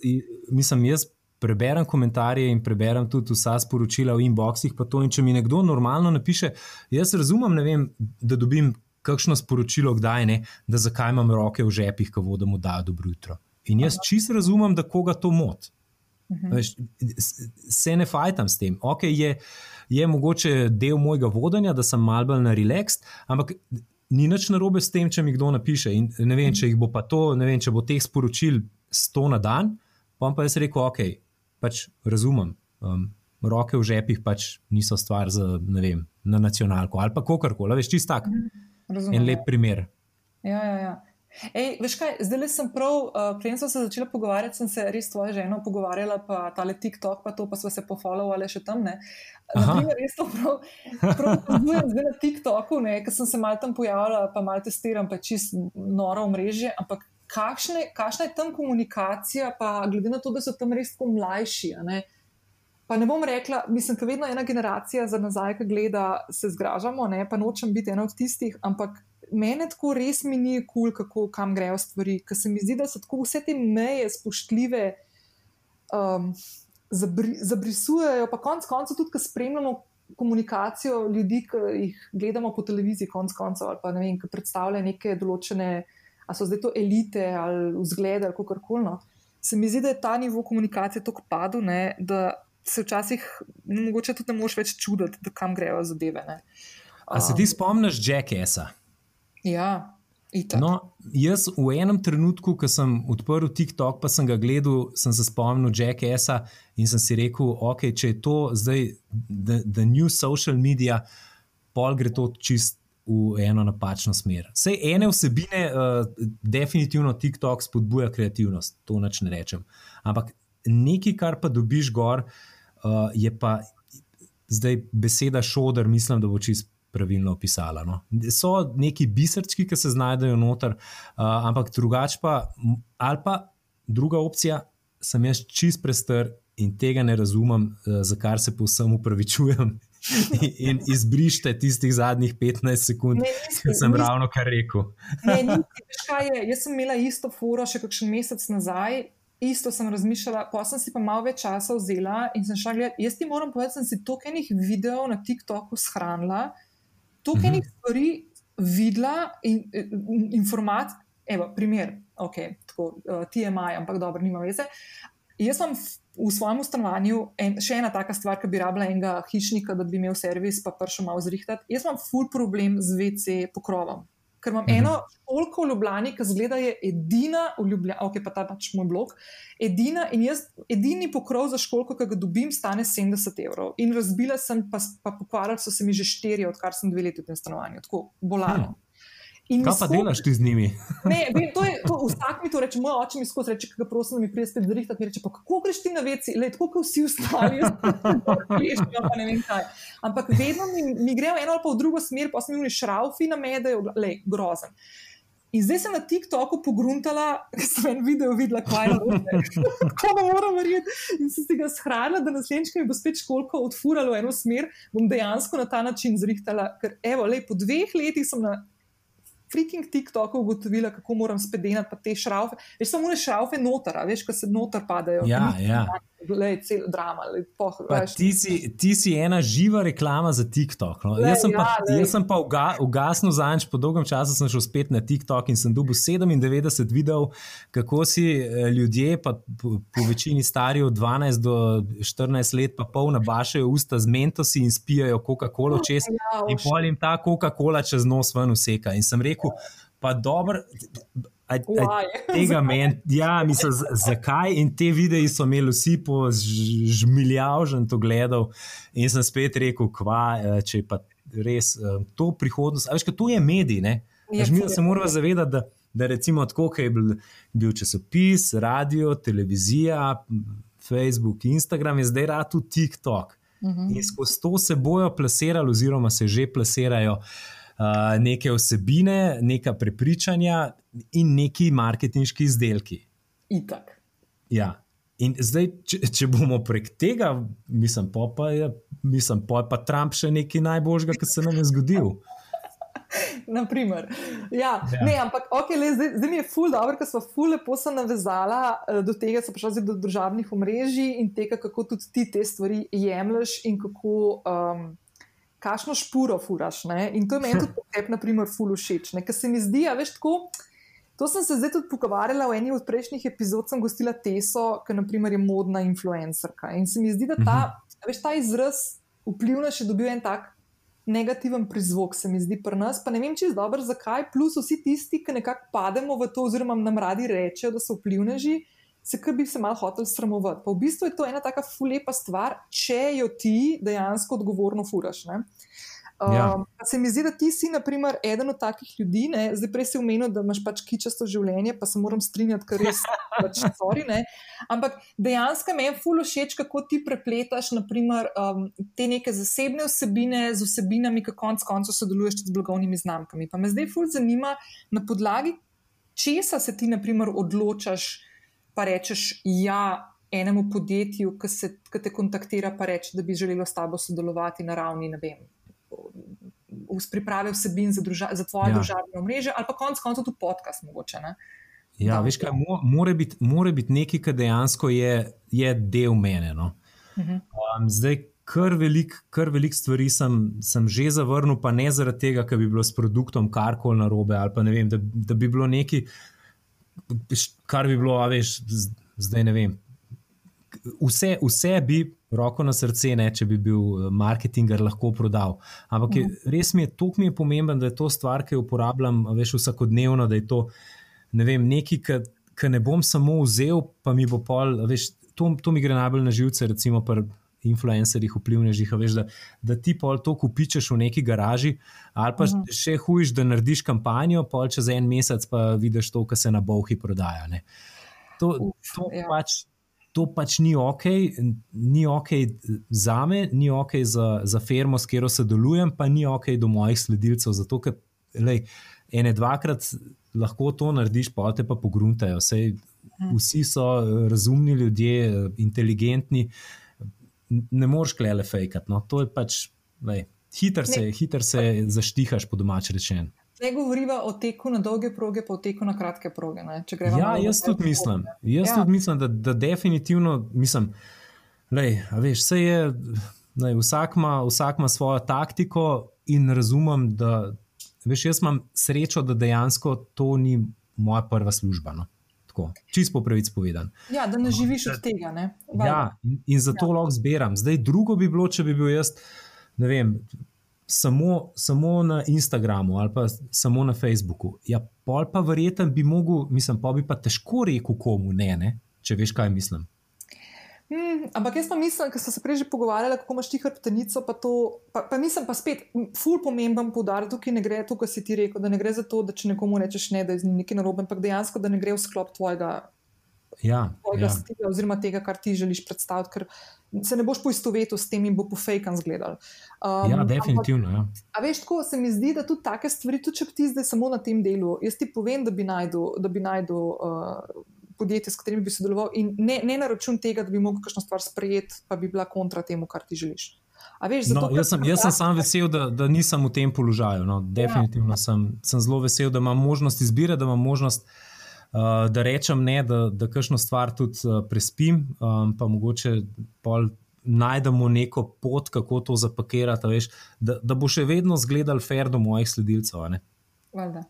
mislim, jaz preberem komentarje in preberem tudi vsa sporočila v inboxih. pa to, in Če mi nekdo normalno napiše, jaz razumem, vem, da dobim kakšno sporočilo, kdaj ne, da zakaj imam roke v žepih, ko vodim da dobro jutro. In jaz čist razumem, da koga to moti. Mhm. Veš, se ne fajtam s tem. Okay, je, je mogoče del mojega vodenja, da sem malce bolj na relaxed, ampak ni nič narobe s tem, če mi kdo napiše. In ne vem, če jih bo pa to, ne vem, če bo teh sporočil 100 na dan, pa pa jaz rekel, ok, pač razumem. Um, roke v žepih pač niso stvar za, ne vem, na nacionalko ali pa kakorkoli, veš, čist tak. Razumem, En ja. lep primer. Ja, ja, ja. Ej, veš kaj, zdaj le sem prav, uh, preden sem se začela pogovarjati, sem se res s tvojo ženo pogovarjala, pa tale TikTok, pa to pa smo se pofollowali še tam. Ne. Naprimer, res to prav, prav opazujem zdaj na TikToku, ker sem se malo tam pojavila, pa malo testiram, pa čist noro omrežje, ampak kakšne, kakšna je tam komunikacija, pa glede na to, da so tam res tako mlajši, ne. Pa ne bom rekla, mislim, da vedno ena generacija za nazaj, ki gleda, se zgražamo, ne, pa nočem biti ena od tistih, ampak mene tako res mi ni kul, cool, kam grejo stvari, ker se mi zdi, da so tako vse te meje spoštljive, um, zabri, zabrisujejo, pa konec koncev tudi, ko spremljamo komunikacijo ljudi, ki jih gledamo po televiziji, konec koncev, ali pa ne vem, ki predstavljajo neke določene, a so zdaj to elite ali vzglede ali kako koli. No. Se mi zdi, da je ta nivo komunikacije tako padel, ne, da se včasih mogoče tudi ne moš več čuditi, kam grejo zadeve. Ne. A se ti spomniš Jackessa? Ja, itak. No, jaz v enem trenutku, ko sem odprl TikTok, pa sem ga gledal, sem se spomnil Jackessa in sem si rekel, ok, če je to zdaj the, the new social media, pol gre to čist v eno napačno smer. Sej ene vsebine, uh, definitivno TikTok spodbuja kreativnost, to nič ne rečem. Ampak nekaj, kar pa dobiš gor, uh, je pa zdaj beseda šoder, mislim, da bo čist pravilno opisala. No. So neki biserčki, ki se znajdejo noter, uh, ampak drugače pa, ali pa druga opcija, sem jaz čist prestr in tega ne razumem, uh, za kar se povsem upravičujem. In, izbrište tistih zadnjih 15 sekund, Ne, ki nisem, sem nisem. ravno kar rekel. Ne, ni, veš kaj je, jaz sem imela isto furo še kakšen mesec nazaj, isto sem razmišljala, pa sem si pa malo več časa vzela in sem šla gledati. Jaz ti moram povedati, da sem si toliko enih videov na TikToku shranila, toliko Mhm. enih stvari videla in, in informacij. Evo, primer, ok, tako uh, TMI, ampak dobro, nima veze. Jaz sem v- svojem stanovanju en, še ena taka stvar, ki bi rabila enega hišnika, da bi imel servis, pa prišel malo zrihtati. Jaz imam ful problem z WC pokrovom. Ker imam Mhm. eno školko v Ljubljani, ki zgleda je edina v Ljubljani, ok, pa ta pač moj blog, edina in jaz, edini pokrov za školko, ki ga dobim, stane 70 evrov. In razbila sem, pa, pa pokvarili so se mi že štiri, odkar sem dve leti v tem stanovanju, tako bolano. In Kaj pa delaš ti z njimi? Ne, vem, to je, to, vsak mi to reče, moj oče mi skozi reče, ga prosim, da mi pride spet zrihtati, mi reče, pa kako greš ti na veci, le tako kot vsi ostali, jaz plešijo, pa ne vem kaj. Ampak vedno mi, mi grejo eno ali pa v drugo smer, pa sem jim šraufi na medejo, le, grozen. In zdaj sem na TikToku pogruntala, ker sem en video videla, kaj je bilo. Tako da moram verjeti. In sem si ga shranila, da naslednjič, ko mi bo spet školko odfuralo v eno smer, bom dejansko na ta način zrihtala. Ker evo, le, po dveh letih sem na freaking TikToku ugotovila, kako moram spet delati pa te šraufe. Veš, samo ne šraufe noter, a veš, ko se noter padajo. Ja, ja. znane le cel drama. Le, poh, ti, si, ti si ena živa reklama za TikTok. No? Le, jaz sem ja, pa, jaz sem pa uga, ugasnil za nič, po dolgem času sem šel spet na TikTok in sem dobil 97 videov, kako si eh, ljudje, pa po, po večini stari od 12 do 14 let, pa pol nabašajo usta z mentosi in spijajo Coca-Cola čez. Ja, in pol jim ta Coca-Cola čez nos ven useka. In sem rekel, pa dobro. A, a, tega meni, ja, mislim, zakaj in te videe so imeli vsi po žmiljavžen to gledal, in sem spet rekel, kva, eh, če je pa res eh, to prihodnost. Veš, to je medij, ne? Ja, mi se moramo zavedati, da, da recimo tako, kot je bil, bil časopis, radio, televizija, Facebook, Instagram, je zdaj rad tudi TikTok. Uh mhm. -huh. In skozi to se bojo plasirali, oziroma se že plasirajo. Uh, neke osebine, neka prepričanja in neki marketinški izdelki. Itak. Ja. In zdaj, če, če bomo prek tega, mislim, pa, pa je mislim, pa, pa Trump še nekaj najboljšega, kar se nam je zgodil. Naprimer. Ja, ja. Ne, ampak okay, le, zdaj, zdaj mi je ful dobro, ker smo ful lepo se navezala uh, do tega, da so prišli do državnih omrežij in tega, kako tudi ti te stvari jemliš in kako. Um, kakšno špuro furaš. Ne? In to je meni tudi tebi, na primer, ful všeč. Ker se mi zdi, da veš tako. To sem se zdaj tudi pogovarjala v eni od prejšnjih epizod, sem gostila Teso, ki je modna influencerka. In se mi zdi, da ta, mhm. veš, ta izraz vplivna še dobil en tak negativen prizvok, se mi zdi pri nas. Pa ne vem, če je dobro, zakaj. Plus vsi tisti, ki nekako pademo v to, oziroma nam radi rečejo, da so vplivneži se kar bi se malo hotel sramovati. Pa v bistvu je to ena taka fulepa stvar, če jo ti dejansko odgovorno furaš. Ne? Ja. Um, se mi zdi, da ti si, naprimer, eden od takih ljudi, ne? zdaj prej si omenil, da imaš pač kičasto življenje, pa se moram strinjati, ker res pač stori. Ampak dejansko me je fulo všeč, kako ti prepletaš naprimer, um, te neke zasebne vsebine z vsebinami, ki konc koncev sodeluješ z blagovnimi znamkami. Pa me zdaj fulo zanima, na podlagi česa se ti, naprimer, odločaš pa rečeš ja enemu podjetju, ki, se, ki te kontaktira, pa reče, da bi želelo s tabo sodelovati na ravni, ne vem. V pripravi vsebin za, druža, za tvoje ja. družabno mreže, ali pa konec koncev tudi podcast, mogoče. Ne? Ja, veš, kaj, mora biti bit nekaj, kar dejansko je, je del mene. No. Uh -huh. um, zdaj, kar veliko velik stvari sem, sem že zavrnil, pa ne zaradi tega, ker bi bilo s produktom karkoli narobe, ali pa ne vem, da, da bi bilo nekaj kar bi bilo, a veš, zdaj ne vem. Vse, vse bi, roko na srce, ne, če bi bil eh, marketinger lahko prodal. Ampak je, mhm. res mi je to, mi je pomembno, da je to stvar, ki jo uporabljam veš, vsakodnevno, da je to ne vem, nekaj, kar ne bom samo vzel, pa mi bo pol. Veš, to, to mi gre najbolj na živce, recimo pri influencerjih, vplivnežih, veš, da, da ti pol to kupičeš v neki garaži, ali pa uh mhm. -huh. še hujš, da narediš kampanjo, pol čez en mesec pa vidiš to, kar se na bohi prodaja. Ne. To, to, ja. pač, to pač ni ok, ni ok za me, ni ok za, za firmo, s katero sodelujem, pa ni ok do mojih sledilcev. Zato, ker lej, ene dvakrat lahko to narediš, pa te pa pogruntajo. Sej, mhm. vsi so razumni ljudje, inteligentni. Uh, ne moreš klele fejkati. No. To je pač, hiter se, hiter se zaštihaš, po domač rečen. Ne govoriva o teku na dolge proge, pa o teku na kratke proge. Ja, jaz tudi mislim, jaz ja. tudi mislim, da, da definitivno mislim, da je. Lej, vsak, ima, vsak ima svojo taktiko, in razumem, da veš, jaz imam srečo, da dejansko to ni moja prva služba. No. Tako, čist po pravici povedan. Ja, da ne živiš od tega. Ne? Ja, in, in zato ja. lahko zberam. Zdaj, drugo bi bilo, če bi bil jaz, ne vem, samo, samo na Instagramu ali pa samo na Facebooku. Ja, pol pa verjeten bi mogel, mislim, pa bi pa težko rekel komu ne, ne, če veš, kaj mislim. Hmm, ampak jaz pa mislim, ker smo se prej že pogovarjali, kako imaš ti hrbtenico. Pa, to, pa, pa mislim pa spet, ful pomemben poudar, tukaj ne gre, tukaj si ti rekel, da ne gre za to, da če nekomu rečeš ne, da je z njim nekaj narobe, ampak dejansko, da ne gre v sklop tvojega, ja, tvojega ja. stila oziroma tega, kar ti želiš predstaviti, ker se ne boš poistovetil s tem in bo po fejkan zgledal. Um, ja, definitivno. Ampak, ja. A veš, tako se mi zdi, da tudi take stvari, tudi če ti zdaj samo na tem delu, jaz ti povem, da bi najdel. Uh, podjetje, s katerim bi sodeloval, in ne, ne na račun tega, da bi lahko kakšno stvar sprejeti, pa bi bila kontra temu, kar ti želiš. Veš, zato, no, jaz, sem, jaz sem sam vesel, da, da nisem v tem položaju. No. Definitivno ja. sem, sem zelo vesel, da imam možnost izbire, da imam možnost uh, da rečem ne, da, da kakšno stvar tudi uh, prespim, um, pa mogoče pol. Najdemo neko pot, kako to zapakirati, veš, da, da bo še vedno zgledal fair do mojih sledilcev. Valjda.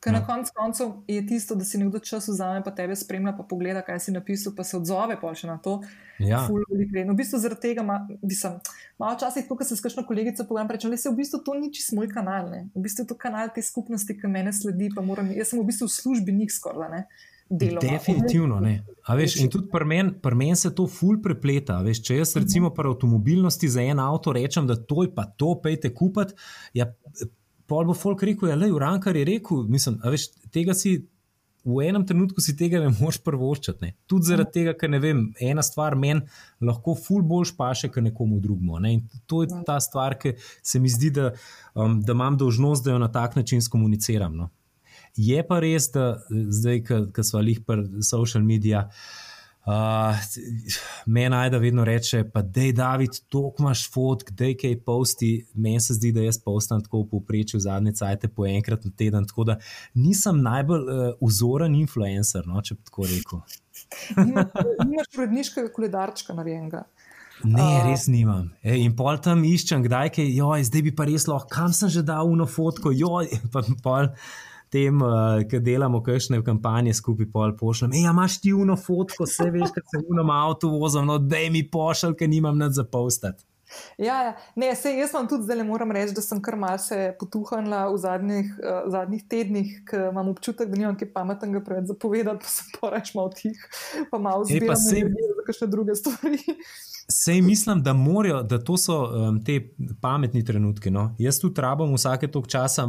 Ker na ja. koncu koncev je tisto, da si nekdo čas vzame, pa tebe spremlja, pa pogleda, kaj si napisal, pa se odzove pa še na to. Ja. No, v bistvu zaradi tega, ma, bi sem malo časih, ko se s kakšno kolegico pogovarjam, rečem, da se v bistvu to ni čisto moj kanal, ne? v bistvu je to kanal te skupnosti, ki me sledi, pa moram, jaz sem v bistvu v službi njih skoraj. Deloma. Definitivno ne. Veš, in tudi pri meni men se to ful prepleta. Veš, če jaz, recimo, pri avtomobilnosti za en avto rečem, da to je pa to, pejte kupiti. Ja, pol bo folk rekel, ja, je Urankar je rekel, mislim, veš, tega si. V enem trenutku si tega ne moreš prvoščati. Tudi zaradi tega, ker vem, ena stvar meni lahko ful bolj paše, kot nekomu drugemu. Ne? In to je ta stvar, ki se mi zdi, da, um, da imam dožnost, da jo na tak način skomuniciram. No? Je pa res, da zdaj, ki smo jih pri social medijih. Uh, Meni najda vedno reče, pa da je David, to imaš fotk, da je kaj posti. Meni se zdi, da jaz postam tako v povprečju zadnje cajte po enkrat na teden. Tako da nisem najbolj uh, vzoren influencer, no, če bi tako rekel. Nimaš predniškega koledarčka narejenega. Ne, res nimam. E, in pol tam iščem, kdaj je, joj, zdaj bi pa res lahko, kam sem že dal uno fotko, joj, pa pol tem, uh, ki delamo kakšne kampanje skupaj, pol pošljem. Ej, imaš ti uno fotko, vse veš, kad se unom avtu vozim, no, da mi pošljem, ker nimam nad zapostati. Ja, ja. Ne, sej, jaz vam tudi zdaj moram reči, da sem kar malce potuhnila v zadnjih, uh, zadnjih tednih, ker imam občutek, da nimam kaj pametnega preveč zapovedati, pa sem poreč malo tih, pa malo zbirala sej... za kakšne druge stvari. Sej mislim, da, morajo, da to so um, te pametni trenutki. No? Jaz tudi rabim vsake tok časa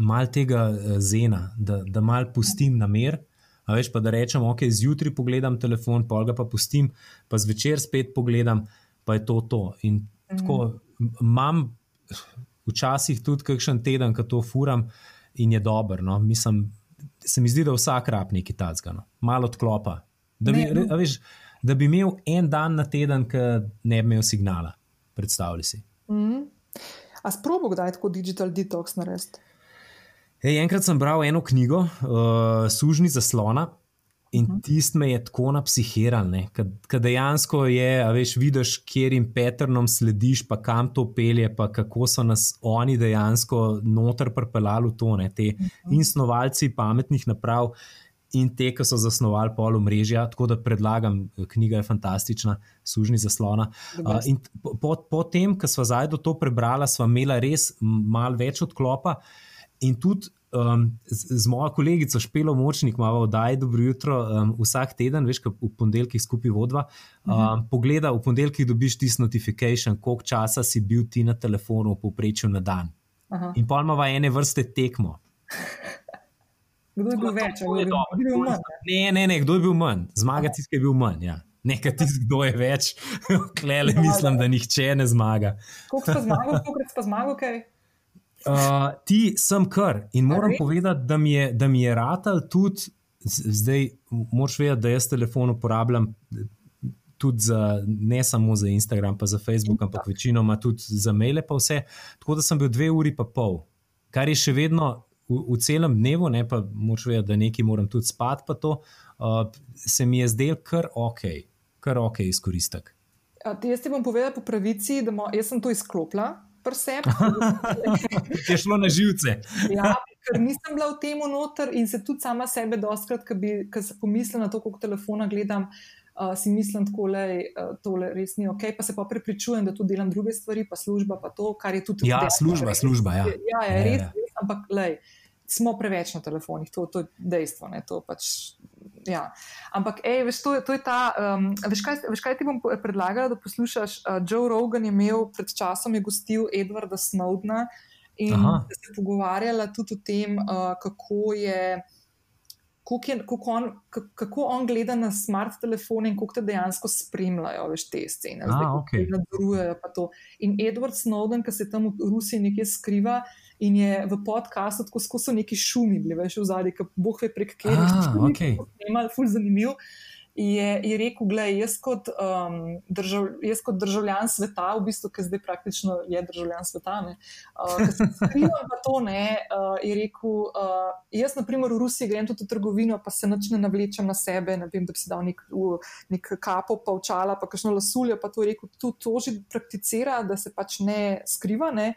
malo tega uh, zena, da, da malo pustim na mer. A veš pa, da rečem, ok, zjutraj pogledam telefon, pol ga pa pustim, pa zvečer spet pogledam, pa je to to. In mm. tako imam včasih tudi kakšen teden, ko to furam in je dobro. No? Mislim, se mi zdi, da vsak rab nekaj tacga, no? malo odklopa. Da bi, ne, veš, da bi imel en dan na teden, ki ne bi imel signala. Predstavljaj si. Mm. A sprobo, kdaj tako digital detox narediti? Ej, enkrat sem bral eno knjigo, uh, Sužni zaslona. In mhm. tisti me je tako napsihiral, da dejansko je, veš, vidiš, kjer jim Petrnom slediš, pa kam to pelje, pa kako so nas oni dejansko noter pripeljali v to, ne, te mhm. in snovalci pametnih naprav, in te, ki so zasnovali pol mrežja. Tako da predlagam, knjiga je fantastična, sužni zaslona. Uh, in po, po tem, ko smo zdaj do to prebrali, smo imeli res malo več odklopa. In tudi um, z, z mojo kolegico Špelo Močnik imamo oddaj dobro jutro um, vsak teden, veš, v ponedeljkih skupaj vodva. Um, uh mhm. -huh. Pogleda, v ponedeljkih dobiš tisto notifikation, koliko časa si bil ti na telefonu v povprečju na dan. Uh -huh. In pa imamo ene vrste tekmo. Kdo je bil več, ali je bil manj? Ne, ne, ne, kdo je bil manj. Zmaga tisti, ki je bil manj. Ja. Nekaj tisti, kdo je več, klele, mislim, da nihče ne zmaga. Koliko si zmagal, koliko si zmagal, kaj? Okay? Uh, ti sem kar in moram povedati, da mi je, da mi je ratal tudi, zdaj moraš vedeti, da jaz telefon uporabljam tudi za, ne samo za Instagram, pa za Facebook, ampak večinoma tudi za maile, pa vse. Tako da sem bil dve uri pa pol, kar je še vedno v, v celem dnevu, ne pa moraš vedeti, da nekaj moram tudi spati, pa to uh, se mi je zdel kar ok, kar ok izkoristek. Jaz ti bom povedal po pravici, da mo, sem to izklopila preseb. je šlo na živce. ja, ker nisem bila v tem noter in se tudi sama sebe dostkrat, ker sem pomislila na to, koliko telefona gledam. Uh, si mislim, da je uh, tole res ni ok, pa se pa prepričujem, da tudi delam druge stvari, pa služba, pa to, kar je tudi. Ja, služba, služba. Ja, ja je ja, res, ja. res, ampak lej, smo preveč na telefonih, to, to je dejstvo. To pač, ja. Ampak, ej, veš, to, to je ta. Um, veš, kaj, veš, kaj ti bom predlagala, da poslušaš? Uh, Joe Rogan je imel pred časom, je gostil Edwarda Snowdna in se pogovarjala tudi o tem, uh, kako je. Je, kako, on, kako on gleda na smart telefone in kako te dejansko spremljajo, veš, te scene, zdaj, kako okay. nadzorujejo. In Edward Snowden, ki se tam v Rusiji nekje skriva, uh, in je v podkastu tako skozi neki šumi, bili veš v zadnji, ki boh ve prek kjer je šlo, okay. imel ful zanimiv. je, je rekel, gledaj, jaz kot, um, držav, jaz kot državljan sveta, v bistvu, ki zdaj praktično je državljan sveta, ne, uh, ki se pa to, ne, uh, je rekel, uh, jaz naprimer v Rusiji grem tudi v trgovino, pa se nič ne navlečem na sebe, ne vem, da bi si dal nek, nek kapo, pa očala, pa kakšno lasuljo, pa to je rekel, tu to že prakticira, da se pač ne skriva, ne,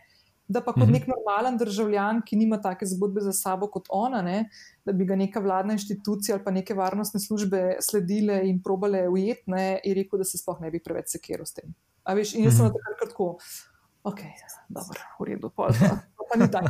da pa kot mhm. nek normalen državljan, ki nima take zgodbe za sabo kot ona, ne, da bi ga neka vladna inštitucija ali pa neke varnostne službe sledile in probale ujetne, je rekel, da se sploh ne bi preveč sekiral s tem. A veš, in jaz sem mhm. takrat tako, ok, dobro, v redu, pa pa ni tako.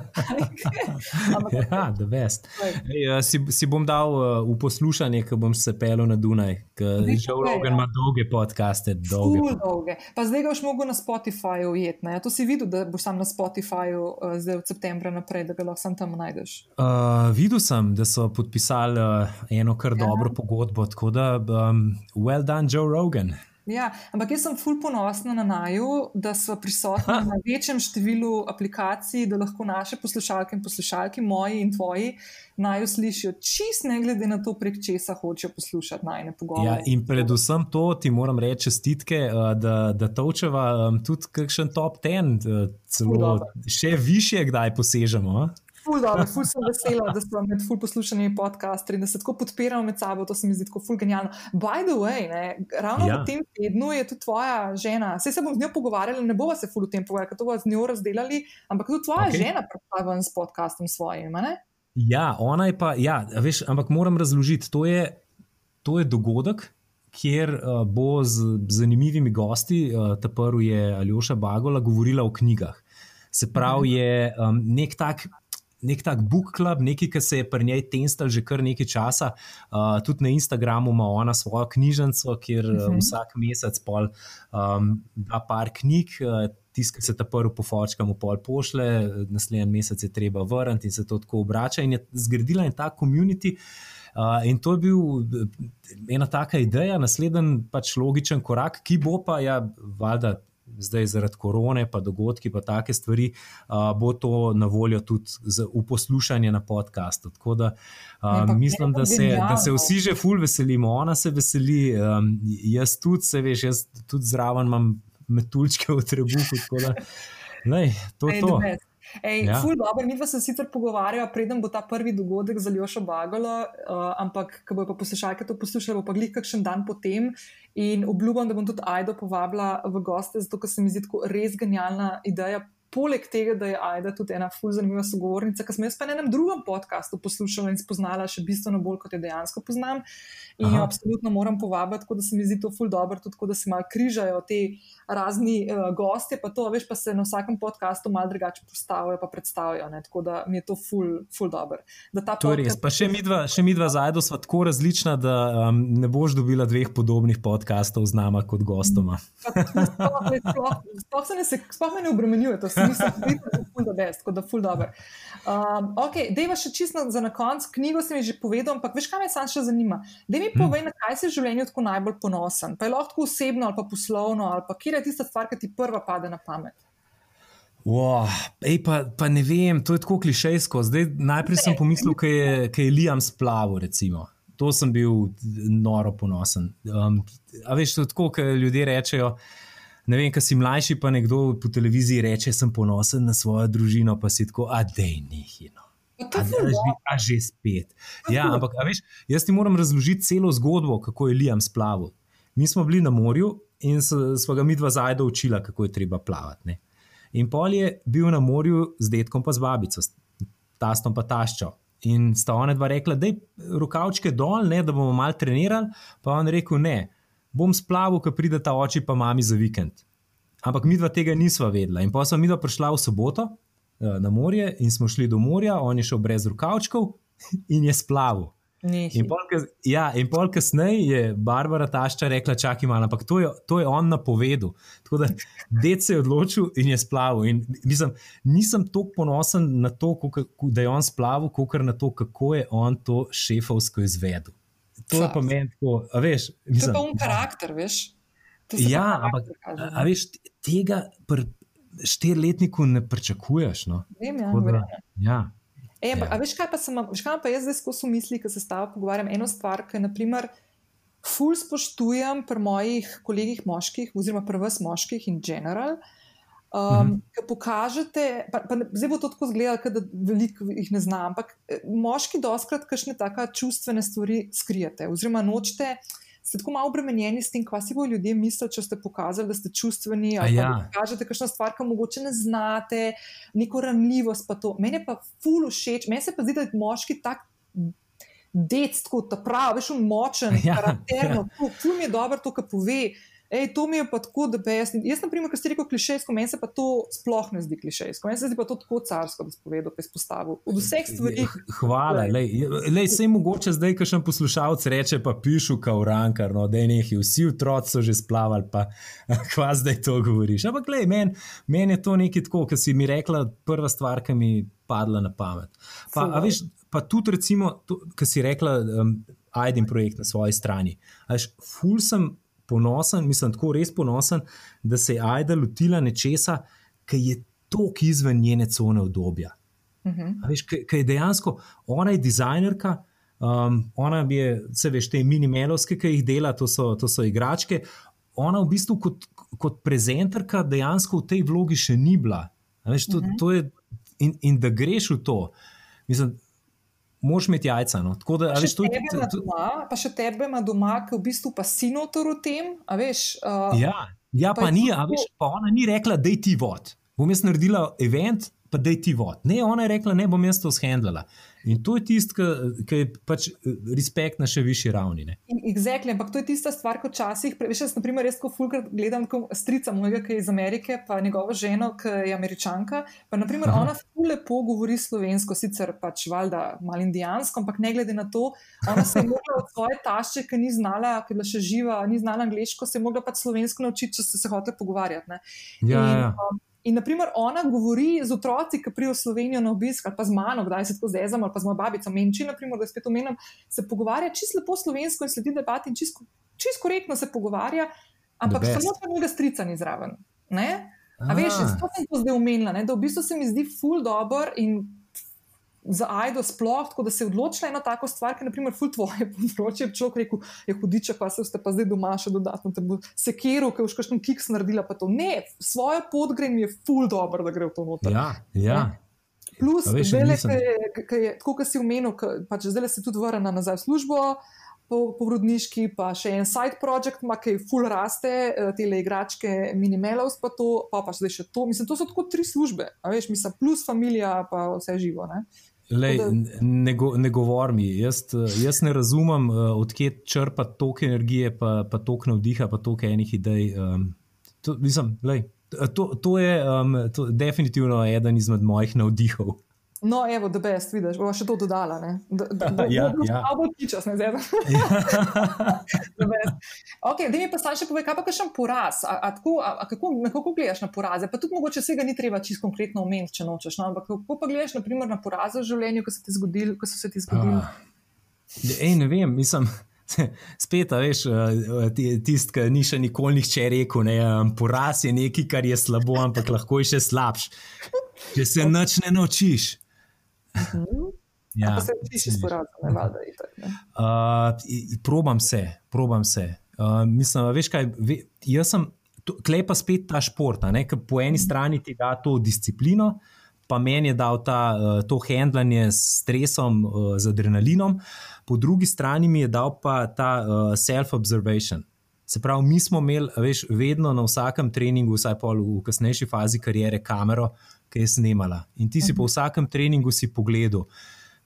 ja, da vest. Ej, uh, si, si bom dal uh, v poslušanje, ko bom se pelil na Dunaj, ker že Rogan ima dolge podcaste. Dolge. dolge. Pa zdaj ga boš mogel na Spotifyju ujetne. Ja, to si videl, da boš sam na Spotifyju uh, zdaj od septembra naprej, da ga lahko sam tam najdeš. Uh, videl sem, da so podpisali uh, eno kar ja. dobro pogodbo, tako da um, well done, Joe Rogan. Ja, ampak jaz sem fulp ponosna na naju, da so prisotni na večjem številu aplikacij, da lahko naše poslušalke in poslušalke, moji in tvoji, naju slišijo, čist ne glede na to, prek česa hočejo poslušati najne pogovore. Ja, in predvsem to ti moram reči čestitke, eh, da, da točeva tudi kakšen top ten, eh, celo še više, kdaj posežemo. Ful, dobro, ful sem vesela, da smo med ful poslušanimi podcasti in da se tako podpiramo med sabo. To se mi zdi tako ful genialno. By the way, ne, ravno ja. v tem tednu je tudi tvoja žena. Vse se bom z njo pogovarjala, ne bova se ful v tem pogovarjala, ker to bomo z njo razdelali, ampak tudi tvoja okay. žena predstavlja s podcastom svojim. Ja, ona je pa, ja, veš, ampak moram razložiti, to je, to je dogodek. Kjer uh, bo z zanimivimi gosti, uh, ta prvi je Aljoša Bagola, govorila o knjigah. Se pravi, je um, nek tak nek tak book club, nekaj, ki se je pri njej tenstal že kar nekaj časa. Uh, tudi na Instagramu ima ona svojo knjižnico, kjer uh -huh. vsak mesec pol um, da par knjig. Uh, Tisti, ki se ta prvi pofočka, mu pol pošle, naslednji mesec je treba vrniti in se to tako obrača. In je zgradila en ta komunity. Uh, in to je bil ena taka ideja, naslednji pač logičen korak, ki bo pa, ja, valjda, zdaj zaradi korone, pa dogodki, pa take stvari, uh, bo to na voljo tudi za, v poslušanje na podkastu. Tako da uh, ne, mislim, da se, da se vsi že ful veselimo, ona se veseli, um, jaz tudi, se veš, jaz tudi zraven imam metulčke v trebuhu. Lej, to je to. Ej, ja. ful, dobro, mi dva se sicer pogovarjava, preden bo ta prvi dogodek za Ljošo Bagalo, uh, ampak ko bo pa poslušalke to poslušali, bo pa glih kakšen dan potem in obljubam, da bom tudi Aido povabila v goste, zato ker se mi zdi tako res genialna ideja poleg tega, da je Aida tudi ena fuz zanimiva sogovornica, ki sem jaz pa na enem drugem podkastu poslušala in spoznala še bistveno bolj, kot jo dejansko poznam. In Aha. jo absolutno moram povabiti, tako da se mi zdi to ful dobro, tudi da se malo križajo te razni uh, gostje, pa to, veš, pa se na vsakem podkastu malo drugače postavijo, pa predstavijo. Ne? Tako da mi je to ful, ful dobro. To podcast... je res. Pa še midva, še midva zajdo sva tako različna, da um, ne boš dobila dveh podobnih podkastov z nama kot gostoma. Sploh se ne, me ne obremenjuje, to se nisem videl, da je ful da best, tako da ful dobro. Um, ok, dejva še čisto za na konc, knjigo sem že povedal, ampak veš, kaj me sam še zanima. Dej mi povej, na kaj si v življenju tako najbolj ponosen. Pa je lahko osebno ali pa poslovno, ali pa kje je tista stvar, ki ti prva pade na pamet. Wow, ej, pa, pa ne vem, to je tako klišejsko. Zdaj, najprej sem pomislil, da je, je Liam splavil. Recimo. To sem bil noro ponosen. Um, a veš, to je tako, kot ljudje rečejo ne vem, kaj si mlajši, pa nekdo po televiziji reče, sem ponosen na svojo družino, pa si tako, a da je nehino. A, a že spet. Ja, ampak, veš, jaz ti moram razložiti celo zgodbo, kako je Liam splavil. Mi smo bili na morju in smo ga mi dva zajdo učila, kako je treba plavati. Ne? In pol je bil na morju z detkom, pa z babico, tastom pa taščo. In sta ona dva rekla, da je rokavčke dol, ne, da bomo malo trenirali, pa on rekel ne bom splavil, ko pride ta oči pa mami za vikend. Ampak mi dva tega nisva vedela. In pa smo mi dva prišla v soboto eh, na morje in smo šli do morja, on je šel brez rokavčkov in je splavil. In pol, ja, in pol kasneje je Barbara Tašča rekla: Čakaj, malo, ampak to je, to je on napovedal. Tako da dec se je odločil in je splavil. In mislim, nisem tako ponosen na to, da je on splavil, kot na to, kako je on to šefovsko izvedel. To je pa meni tako, veš. Mislim, to je pa un karakter, veš. Ja, ampak a, a veš, tega pri štirletniku ne pričakuješ. No? Vem, ja, da, ja. Ej, ampak, ja. A veš, kaj pa, sem, veš, kaj pa jaz zdaj skozi misli, ko se s tabo pogovarjam? Eno stvar, ki naprimer, ful spoštujem pri mojih kolegih moških, oziroma pri vas moških in general. Um, uh -huh. Ker pokažete, pa, pa zdaj bo to tako izgledalo, da veliko jih ne znam, ampak eh, moški doskrat kakšne taka čustvene stvari skrijete, oziroma nočete, ste tako malo obremenjeni s tem, kaj si bo ljudje mislili, če ste pokazali, da ste čustveni. Ali ja. kažete kakšno stvar, ki mogoče ne znate, neko ranljivost. Meni pa ful všeč, meni se pa zdi, da je moški tak detsko, ta pravi, veš, močen, ja, karakterno, ja. tu mi je dobro to, kar pove. Ej, to mi je pa tako, da bi jaz, jaz na primer, kar ste rekel, klišejsko, meni se pa to sploh ne zdi klišejsko, meni se zdi pa to tako carsko, da spovedal, pa izpostavil. Od vseh stvari. Hvala, lej, lej, sej mogoče zdaj, ko še en poslušalec reče, pa pišu kao rankar, no, da je nekaj, vsi otroci so že splavali, pa kva zdaj to govoriš. Ampak, lej, meni men je to nekaj tako, kar si mi rekla, prva stvar, ki mi je padla na pamet. Pa, a veš, pa tudi, recimo, ki si rekla, um, ajdem projekt na svoji strani. Až ful sem ponosen, mislim, tako res ponosen, da se je ajda lotila nečesa, ki je tok izven njene cone obdobja. Uh mhm. -huh. Ker je dejansko ona je dizajnerka. Um, ona je, vse veš, te minimelovske, ki jih dela, to so, to so igračke. Ona v bistvu kot, kot prezenterka dejansko v tej vlogi še ni bila. Veš, to, uh mhm. -huh. to je, in, in da greš v to. Mislim, moš imeti jajca. No. Tako da, ali to je to? Pa še tebe ima doma, ki v bistvu pa si notor v tem. Veš, uh, ja, ja, pa, pa ni, a veš, pa ona ni rekla, da je ti vod. Bom jaz naredila event, pa da je ti vod. Ne, ona je rekla, ne bom jaz to shendlala. In to je tisto, ki je pač eh, respekt na še višji ravni. Exactly, ampak to je tista stvar, ko včasih, veš, jaz, naprimer, res ko fulkrat gledam strica mojega, ki je iz Amerike, pa njegovo ženo, ki je američanka. Pa, naprimer, Aha. ona ful lepo govori slovensko, sicer pač valjda malo indijansko, ampak ne glede na to, ona se je mogla od svoje tašče, ki ni znala, ki je bila še živa, ni znala angliško, se je mogla pač slovensko naučiti, če ste se hoteli pogovarjati. Ja, in, ja. Um, In, naprimer, ona govori z otroci, ki prijo v Slovenijo na obisk, ali pa z mano, kdaj se tako zezam, ali pa z mojo babico Menči, naprimer, da spet omenjam, se pogovarja čisto lepo slovensko in sledi debati in čisto čist korektno se pogovarja, ampak samo pa njega strica ni zraven. A veš, to sem to zdaj omenila, da v bistvu se mi zdi ful dobr in za Aido sploh, tako da se je odločila ena taka stvar, ki je, naprimer, ful tvoje področje. Človek rekel, je hudiče, pa se ste pa zdaj doma še dodatno, te bo ki je už kakšen kiks naredila, pa to ne, svojo pot gre mi je ful dobro, da gre v to noter. Ja, ja. Plus, zdaj, tako kot si omenil, pač zdaj se tudi vrna nazaj v službo. Porodniški, pa še en side project, ima, ki je full raste, eh, te igračke, minimelovs, pa to, pa, pa še to. Mislim, to so tako tri službe, veš, mislim, plus familija, pa vse živo. Ne? Lej, ne, go, ne govor mi. Jaz, jaz ne razumem, uh, odkje črpa toliko energije, pa, pa toliko navdiha, pa toliko enih idej. Um, to, mislim, lej, to, to je um, to definitivno eden izmed mojih navdihov. No, evo, da best, vidiš, bo še to dodala. Da, da, da, ja, ja. bo tičas, ne zdaj. ok, da mi pa staj še povej, kaj pa še poraz? A, a tako, a, a kako, kako gledaš na poraze? Pa tudi mogoče vsega ni treba čisto konkretno omeniti, če nočeš. No? Ampak kako pa gledaš naprimer, na poraze v življenju, ko, zgodil, ko so se ti zgodili? Uh, ej, ne vem, mislim. Spet, veš, tisti, ki ni še nikoli nihče rekel, je poraz je nekaj, kar je slabo, ampak lahko je še slabš. Če se noč ne naučiš. Mhm. Ja, se tiši sporazum, ne valjda. Uh, probam se, probam se. Uh, mislim, veš kaj, ve, jaz sem, klej pa spet ta šport, ker po eni mhm. strani ti da to disciplino, pa meni je dal ta, uh, to handlanje s stresom, uh, z adrenalinom, po drugi strani mi je dal pa ta uh, self-observation. Se pravi, mi smo imeli, veš, vedno na vsakem treningu, vsaj pol v kasnejši fazi karijere, kamero, ki je snimala. In ti si po mhm. vsakem treningu si pogledal,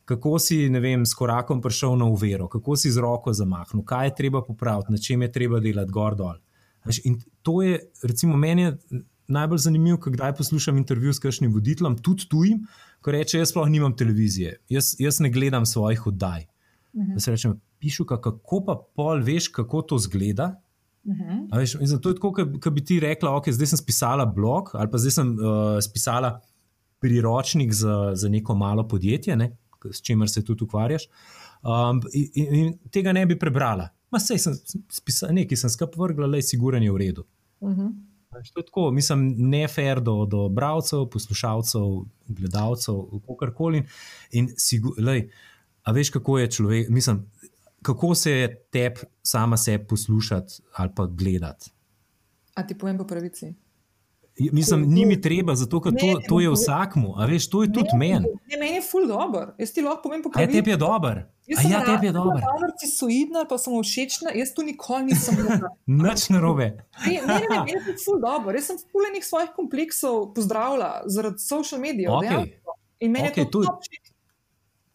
kako si vem, s korakom prišel na uvero, kako si z roko zamahnil, kaj je treba popraviti, na čem je treba delati gor dol. In to je, recimo, meni najbolj zanimivo, kdaj poslušam intervju s kakšnim voditeljem, tudi tujim, ko reče: Jaz sploh nimam televizije, jaz, jaz ne gledam svojih oddaj. Mhm. Da se rečem, pišu, kako pa pol veš, kako to zgleda. Uh mhm. -huh. veš, to je tako, kot bi ti rekla, ok, zdaj sem pisala blog ali pa zdaj sem uh, pisala priročnik za, za neko malo podjetje, ne, s čimer se tudi ukvarjaš. Um, in, in tega ne bi prebrala. Ma sej sem spisala, nekaj sem skupaj vrgla, le siguren je v redu. Uh mhm. -huh. To je tako, mislim, ne fair do, do bralcev, poslušalcev, gledalcev, kako koli. In, lej, a veš, kako je človek, mislim, kako se je tebi sama sebe poslušati ali pa gledati? A ti povem po pravici? Mislim, ni mi treba, zato ker to, to je vsakmu, a veš, to je tudi meni. Meni je ful dobro, jaz ti lahko povem po A je pravici. tebi je dober? Jaz sem ja, tebi je rada dober. narcisoidna, pa sem všečna, jaz tu nikoli nisem bila. Nič narobe. Ne, ne, ne, meni je to ful dobro. Jaz sem ful enih svojih kompleksov pozdravila zaradi social medijev. Okej. dejansko. In meni Okej, je to to.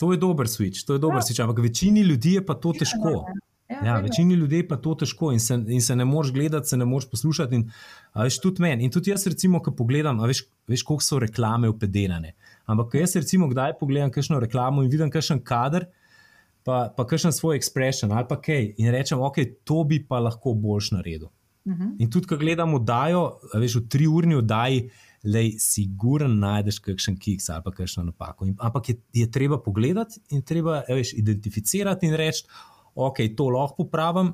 To je dober switch, to je dober Ja. switch, ampak večini ljudi je pa to težko. Ja, vedno. večini ljudi je pa to težko in se, in se ne moreš gledati, se ne moreš poslušati. In, veš, tudi meni. In tudi jaz, recimo, ko pogledam, veš, veš koliko so reklame upedelane. Ampak, jaz, recimo, kdaj pogledam kakšno reklamo in vidim kakšen kader, pa, pa kakšen svoj expression ali pa kaj in rečem, ok, to bi pa lahko boljš naredil. Mhm. In tudi, ko gledam oddajo, veš, v tri urni oddaji, lej, siguren najdeš kakšen kiks ali pa kakšno napako. In, ampak je, je treba pogledati in treba veš, identificirati in reči, ok, to lahko popravim,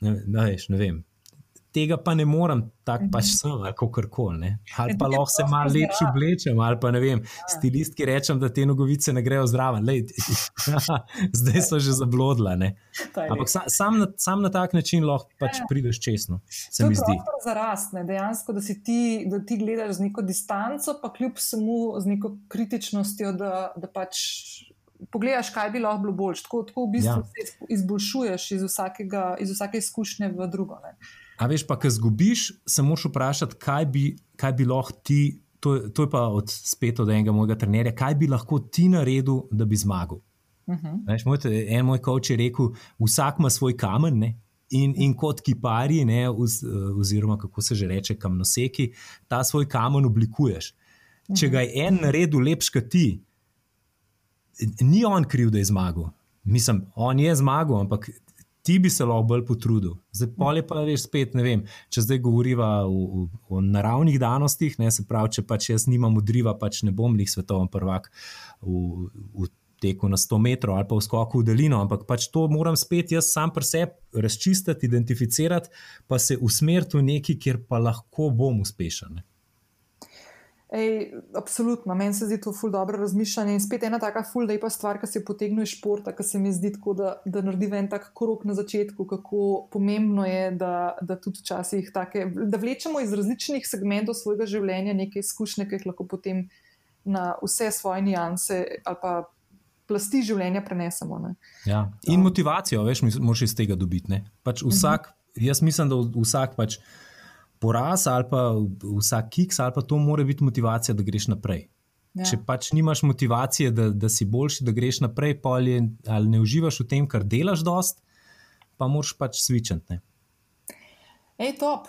ne, ne, ne vem. Tega pa ne morem, tako pač sem, ali kako koli. Ali pa lahko se malo lepše oblečem, ali pa ne vem, stilistki rečem, da te nogovice ne grejo zraven. Lej, zdaj so že zablodla. Ne? To je Ampak sam, sam, na, sam na tak način lahko pač prideš čestno, se To mi zdi. prostor za rast, ne? dejansko, da, si ti, da ti gledaš z neko distanco, pa kljub samo z neko kritičnostjo, da, da pač pogledaš, kaj bi lahko bilo boljš. Tako, tako v bistvu Ja. ja. se izboljšuješ iz, vsakega, iz vsake izkušnje v drugo. Ne? A veš, pa, ko zgubiš, se moraš vprašati, kaj bi, kaj bi lahko ti, to, to je pa od, spet od enega mojega trenerja, kaj bi lahko ti naredil, da bi zmagal. Uh -huh. Veš, moj, en moj coach je rekel, vsak ima svoj kamen. Ne? In, in kot kipari, ne, oz, oziroma kako se že reče, kamnoseki, ta svoj kamen oblikuješ. Če ga je en naredil lepš kot ti, ni on kriv, da je zmagal. Mislim, on je zmagal, ampak ti bi se lahko bolj potrudil. Zdaj, pol je pa veš spet, ne vem, če zdaj govoriva o, o, o naravnih danostih, ne, se pravi, če pač jaz nimam modriva, pač ne bom jih svetovni prvak v, v teku na 100 metrov ali pa v skoku v daljino, ampak pač to moram spet jaz sam pri sebi razčistiti, identificirati, pa se usmeriti v neki, kjer pa lahko bom uspešen. Ne. Ej, absolutno, meni se zdi to ful dobro razmišljanje in spet ena taka ful lepa stvar, ki se potegne iz športa, ki se mi zdi tako, da, da naredi en tak krok na začetku, kako pomembno je, da, da tudi včasih take, da vlečemo iz različnih segmentov svojega življenja neke izkušnje, ki jih lahko potem na vse svoje nianse ali pa plasti življenja prenesemo. Ne. Ja. In motivacijo, veš, moraš iz tega dobiti. ne. Pač vsak, jaz mislim, da vsak pač poraz ali pa vsak kiks ali pa to mora biti motivacija, da greš naprej. Ja. Če pač nimaš motivacije, da, da si boljši, da greš naprej, pol je, ali ne uživaš v tem, kar delaš, dost, pa moraš pač svičati. Ej, top,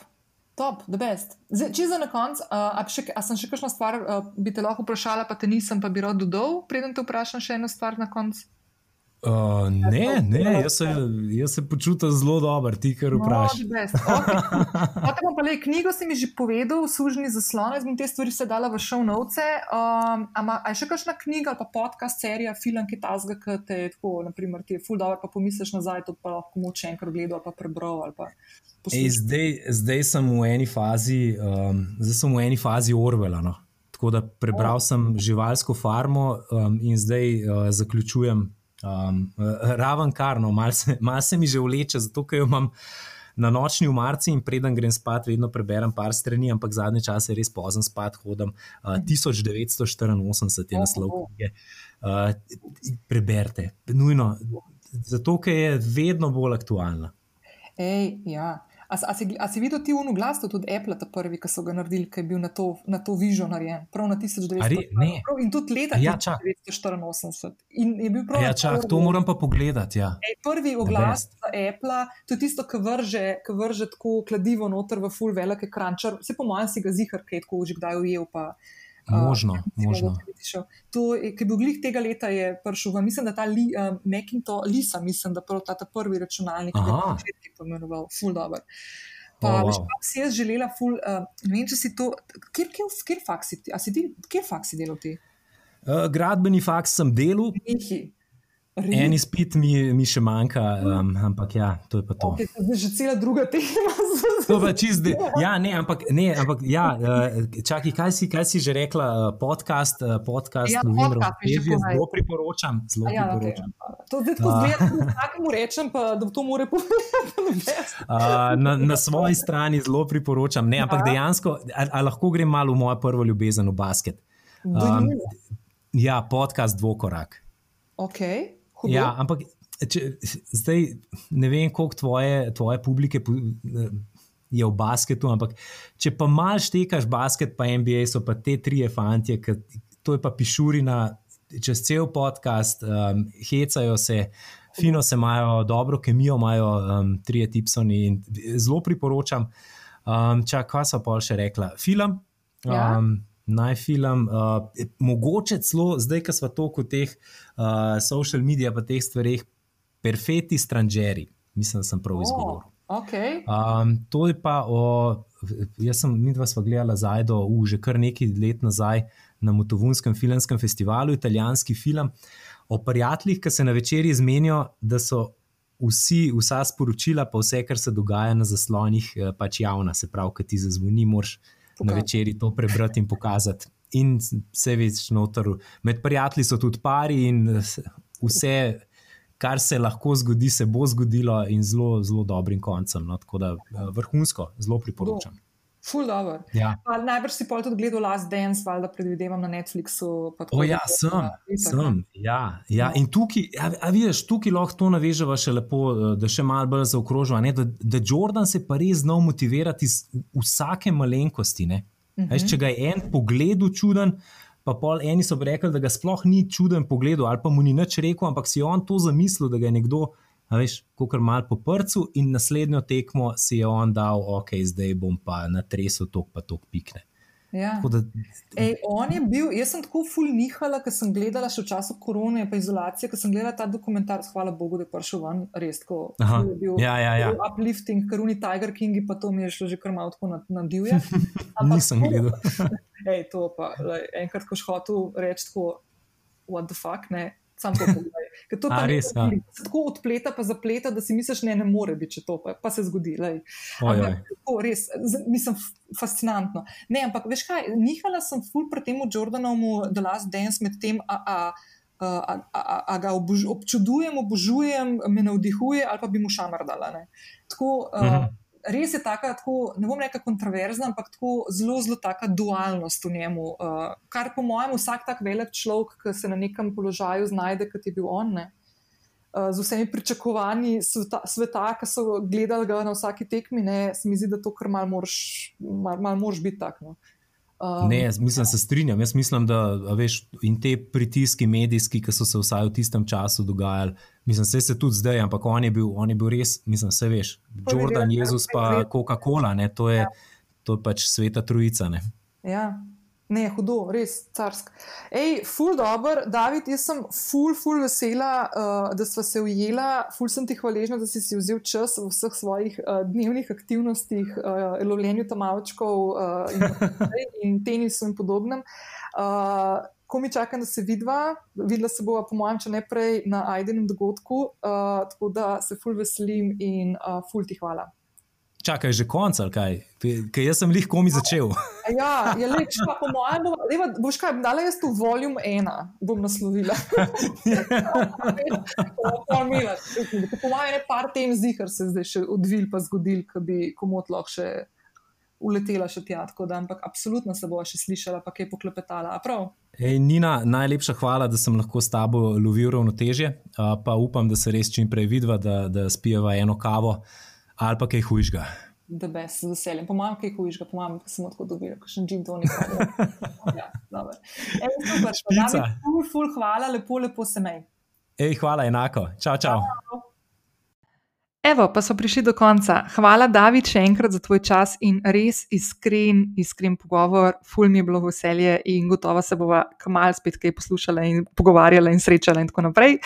top, the best. Zdaj, če za na koncu, uh, a, še, a sem še kakšno stvar, uh, bi te lahko vprašala, pa te nisem, pa bi rad dodal, preden te vprašam še eno stvar na koncu. Uh, ne, ne, jaz se, jaz se počutim zelo dobro, ti kar vprašaš. No. Okay. Pa le knjigo, si mi že povedal, sužni zaslon, jaz bom te stvari vse dala v show notes. Um, a je še kakšna knjiga ali pa podcast, serija, film, ki ta zga, ki te je tako, naprimer, ti je full dobro, pa pomisliš nazaj, to pa lahko moče enkrat gledal ali pa prebral ali pa Ej, poslušal. zdaj, zdaj sem v eni fazi, um, zdaj sem v eni fazi Orwella. No. Tako da prebral sem živalsko farmo um, in zdaj uh, zaključujem um, raven karno. Mal se, mal se mi že vleče, zato ker jo imam na nočni umarci in preden grem spat, vedno preberem par strani, ampak zadnje čase res pozem spat, hodam. Uh, 1984 je naslov Oho. knjige. Uh, preberite, nujno, zato ker je vedno bolj aktualna. Ej, ja. A, a, si, a si videl ti unu glas, tudi Apple, ta prvi, ki so ga naredili, ki je bil na to, na to vižo narejen, prav na 1900. A re- ne. Prav, in tudi leta Ja, čak. 1984. In je bil prav Ja, čak, to Orwellu. moram pa pogledati. Ja. Ej, prvi oglas za Apple, to je tisto, ki vrže, ki vrže tako kladivo noter v full velik ekran. Čar, vse po mojem si ga zihar, kaj je tako že kdaj ujel. Pa, Možno, si možno. biti šel. To, ki je bil glih tega leta, je prišel. v- Mislim, da ta li, uh, Macintosh, Lisa, mislim, da prav ta, ta prvi računalnik, ki je Aha. na začetku pomenoval, full dobro. Pa, Oh, wow. wow. Kaj si jaz želela, ful, uh, ne vem, če si to, kjer, kjer, kjer faks si ti, a si ti, kjer faks si delal ti? Uh, gradbeni faks sem delal, Nehi. En izpit mi, mi še manjka, um, ampak ja, to je pa to. Okay, to je že cela druga tema. To pa čizdi. Ja, ne, ampak, ne, ampak ja, uh, čakaj, kaj si, kaj si že rekla? Uh, podcast, uh, podcast, Ja, težje, povej. zelo priporočam. Zelo Ja, priporočam. okay. To zdaj tako Ah. zgleda, da vsakemu rečem, pa, da to mora povedati. Uh, na, na svoji strani zelo priporočam. Ne, ampak Aha. dejansko, a, a lahko grem malo v mojo prvo ljubezen, v basket. Um, ja, podcast Dvokorak. Ok, hudo. Ja, ampak če, zdaj ne vem, koliko tvoje, tvoje publike pu- je v basketu, ampak če pa mal štekaš basket, pa NBA, so pa te tri fantje, ki, to je pa pišurina čez cel podcast, um, hecajo se. Fino se imajo, dobro kemijo imajo, um, tri tipsoni in zelo priporočam. Um, Čakaj, kaj so pa še rekla? Film. Ja. Um, Naj film, uh, mogoče celo zdaj, ko smo toliko v teh uh, social medijih, pa teh stvareh, perfekti stranžeri, mislim, da sem prav izgovoril. Okay. Um, to je pa o. Jaz sem, mi dva sva gledala Zajdo, uh, že kar nekaj let nazaj na Motovunskem filmskem festivalu, italijanski film o prijateljih, ki se na večerji zmenijo, da so vsi, vsa sporočila, pa vse, kar se dogaja na zaslonih, eh, pač javna, se pravi, ki ti zazvoni, moraš na Pokazati. večerji to prebrati in pokazati. In vse več noter. Med prijatelji so tudi pari in vse. Kar se lahko zgodi, se bo zgodilo, in zelo, zelo dobrim koncem. No, tako da eh, vrhunsko, zelo priporočam. Ful dobro. Ja. Pa Najbrž si pol tudi gledal Last Dance, valjda predvidevam na Netflixu. O, ja, da- sem, ne. sem. Ja, ja. In tukaj, a, a vidiš, tukaj lahko to navežemo še lepo, eh, da še malo bolj zaokrožimo. ne, Da, da Jordan se pa res znal motivirati iz vsake malenkosti. ne. Mhm. Veš, če ga je en pogled čuden, pa pol eni so rekli, da ga sploh ni čuden pogled, ali pa mu ni nič rekel, ampak si on to zamislil, da ga je nekdo. Veš, kot mal po prcu, in naslednjo tekmo si je on dal, ok, zdaj bom pa natresel tok, pa tok pikne. Ja. Tako da, Ej, on je bil, jaz sem tako ful nihala, ker sem gledala še v času korone, pa izolacije, ker sem gledala ta dokumentar, hvala Bogu, da je prišel ven, res tako. Aha, je bil, ja, ja, ja. bil uplifting, ker oni Tiger Kingi, pa to mi je šlo že kar malo tako na, na divje. nisem gledal. Ej, to pa, lej, enkrat, ko hotel reči tako, what the fuck, ne. Sam to pogledaj. Ker to pa res, ja. se tako odpleta, pa zapleta, da si misliš, ne, ne more biti, če to pa, pa se zgodi. lej. Oj, Ampak oj. tako, res, z- mislim, fascinantno. Ne, ampak veš kaj, nihala sem ful pri tem Jordanovu The Last Dance med tem, a, a, a, a, a, a ga obož, občudujem, obožujem, me navdihuje ali pa bi mu šamar dala. Ne. Tako, uh, Mhm. Res je taka, tako, ne bom rekla kontroverzna, ampak tako zelo, zelo taka dualnost v njemu. Uh, kar po mojem, vsak tak velik človek, ki se na nekem položaju znajde, kot je bil on, ne, uh, z vsemi pričakovanji sveta, sveta ki so gledali ga na vsaki tekmi, ne, se mi zdi, da to kar mal moraš, mal, mal moraš biti tak. No. Um, Ne, jaz mislim, se strinjam. Jaz mislim, da veš, in te pritiski medijski, ki so se vsaj v tistem času dogajali, mislim, vse se tudi zdaj, ampak on je bil, on je bil res, mislim, vse veš. Jordan, Jezus, ja, pa. Coca-Cola, to je, to je pač sveta trojica. Ne. Ja, ne, hudo, res carsk. Ej, ful dobr, David, jaz sem ful, ful vesela, uh, da sva se ujela, ful sem ti hvaležna, da si si vzel čas v vseh svojih uh, dnevnih aktivnostih, uh, lovljenju tamavčkov uh, in, in tenisu in podobnem. Uh, Ko mi čakam, da se vidva, videla se bova, po mojem, če ne prej na Aidenem dogodku, uh, tako da se ful veselim in uh, ful ti hvala. Čakaj, že konc ali kaj? Ker jaz sem lih komi začel. Ja, je leč, pa po mojem, bo, leva, boš kaj, dala jaz tu voljum ena, bom naslovila. Po mojem, je par tem zihar se zdaj še odvil pa zgodil, ki bi komot lahko še uletela še tja, tako da, ampak absolutno se bo še slišala, pa kaj poklepetala. Ej, Nina, najlepša hvala, da sem lahko s tabo lovil ravnotežje, pa upam, da se res čim prej vidva, da, da spijeva eno kavo ali pa kaj hujšga. Da bes, z veseljem. Po mojem, kaj hujiš, po mojem, pa sem tako dobila, kakšen gin tonik. Ja, dobro. Ej, super, Špica. Ful, ful, hvala, lepo, lepo se mej. Ej, hvala, enako. Čau, čau. Evo, pa so prišli do konca. Hvala, David, še enkrat za tvoj čas in res iskren, iskren pogovor. Ful mi je bilo veselje in gotovo se bova kmalo spet kaj poslušala in pogovarjala in srečala in tako naprej.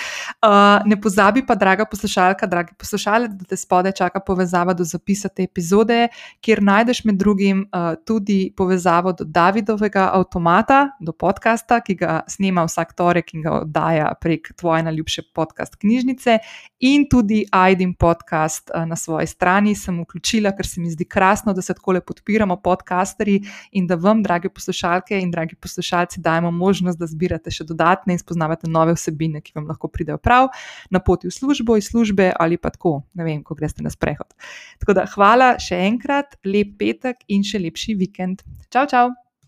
Uh, ne pozabi pa, draga poslušalka, dragi poslušalec, da te spode čaka povezava do zapisa te epizode, kjer najdeš med drugim uh, tudi povezavo do Davidovega avtomata, do podcasta, ki ga snema vsak torek in ga oddaja prek tvoje najljubše podcast knjižnice in tudi Aidin podcast podcast eh, na svoji strani, sem vključila, ker se mi zdi krasno, da se tako lepo podpiramo, podcasterji in da vam, dragi poslušalke in dragi poslušalci, dajemo možnost, da zbirate še dodatne in spoznavate nove vsebine, ki vam lahko pridejo prav na poti v službo, iz službe ali pa tako, ne vem, ko greste na sprehod. Tako da hvala še enkrat, lep petek in še lepši vikend. Čau, čau!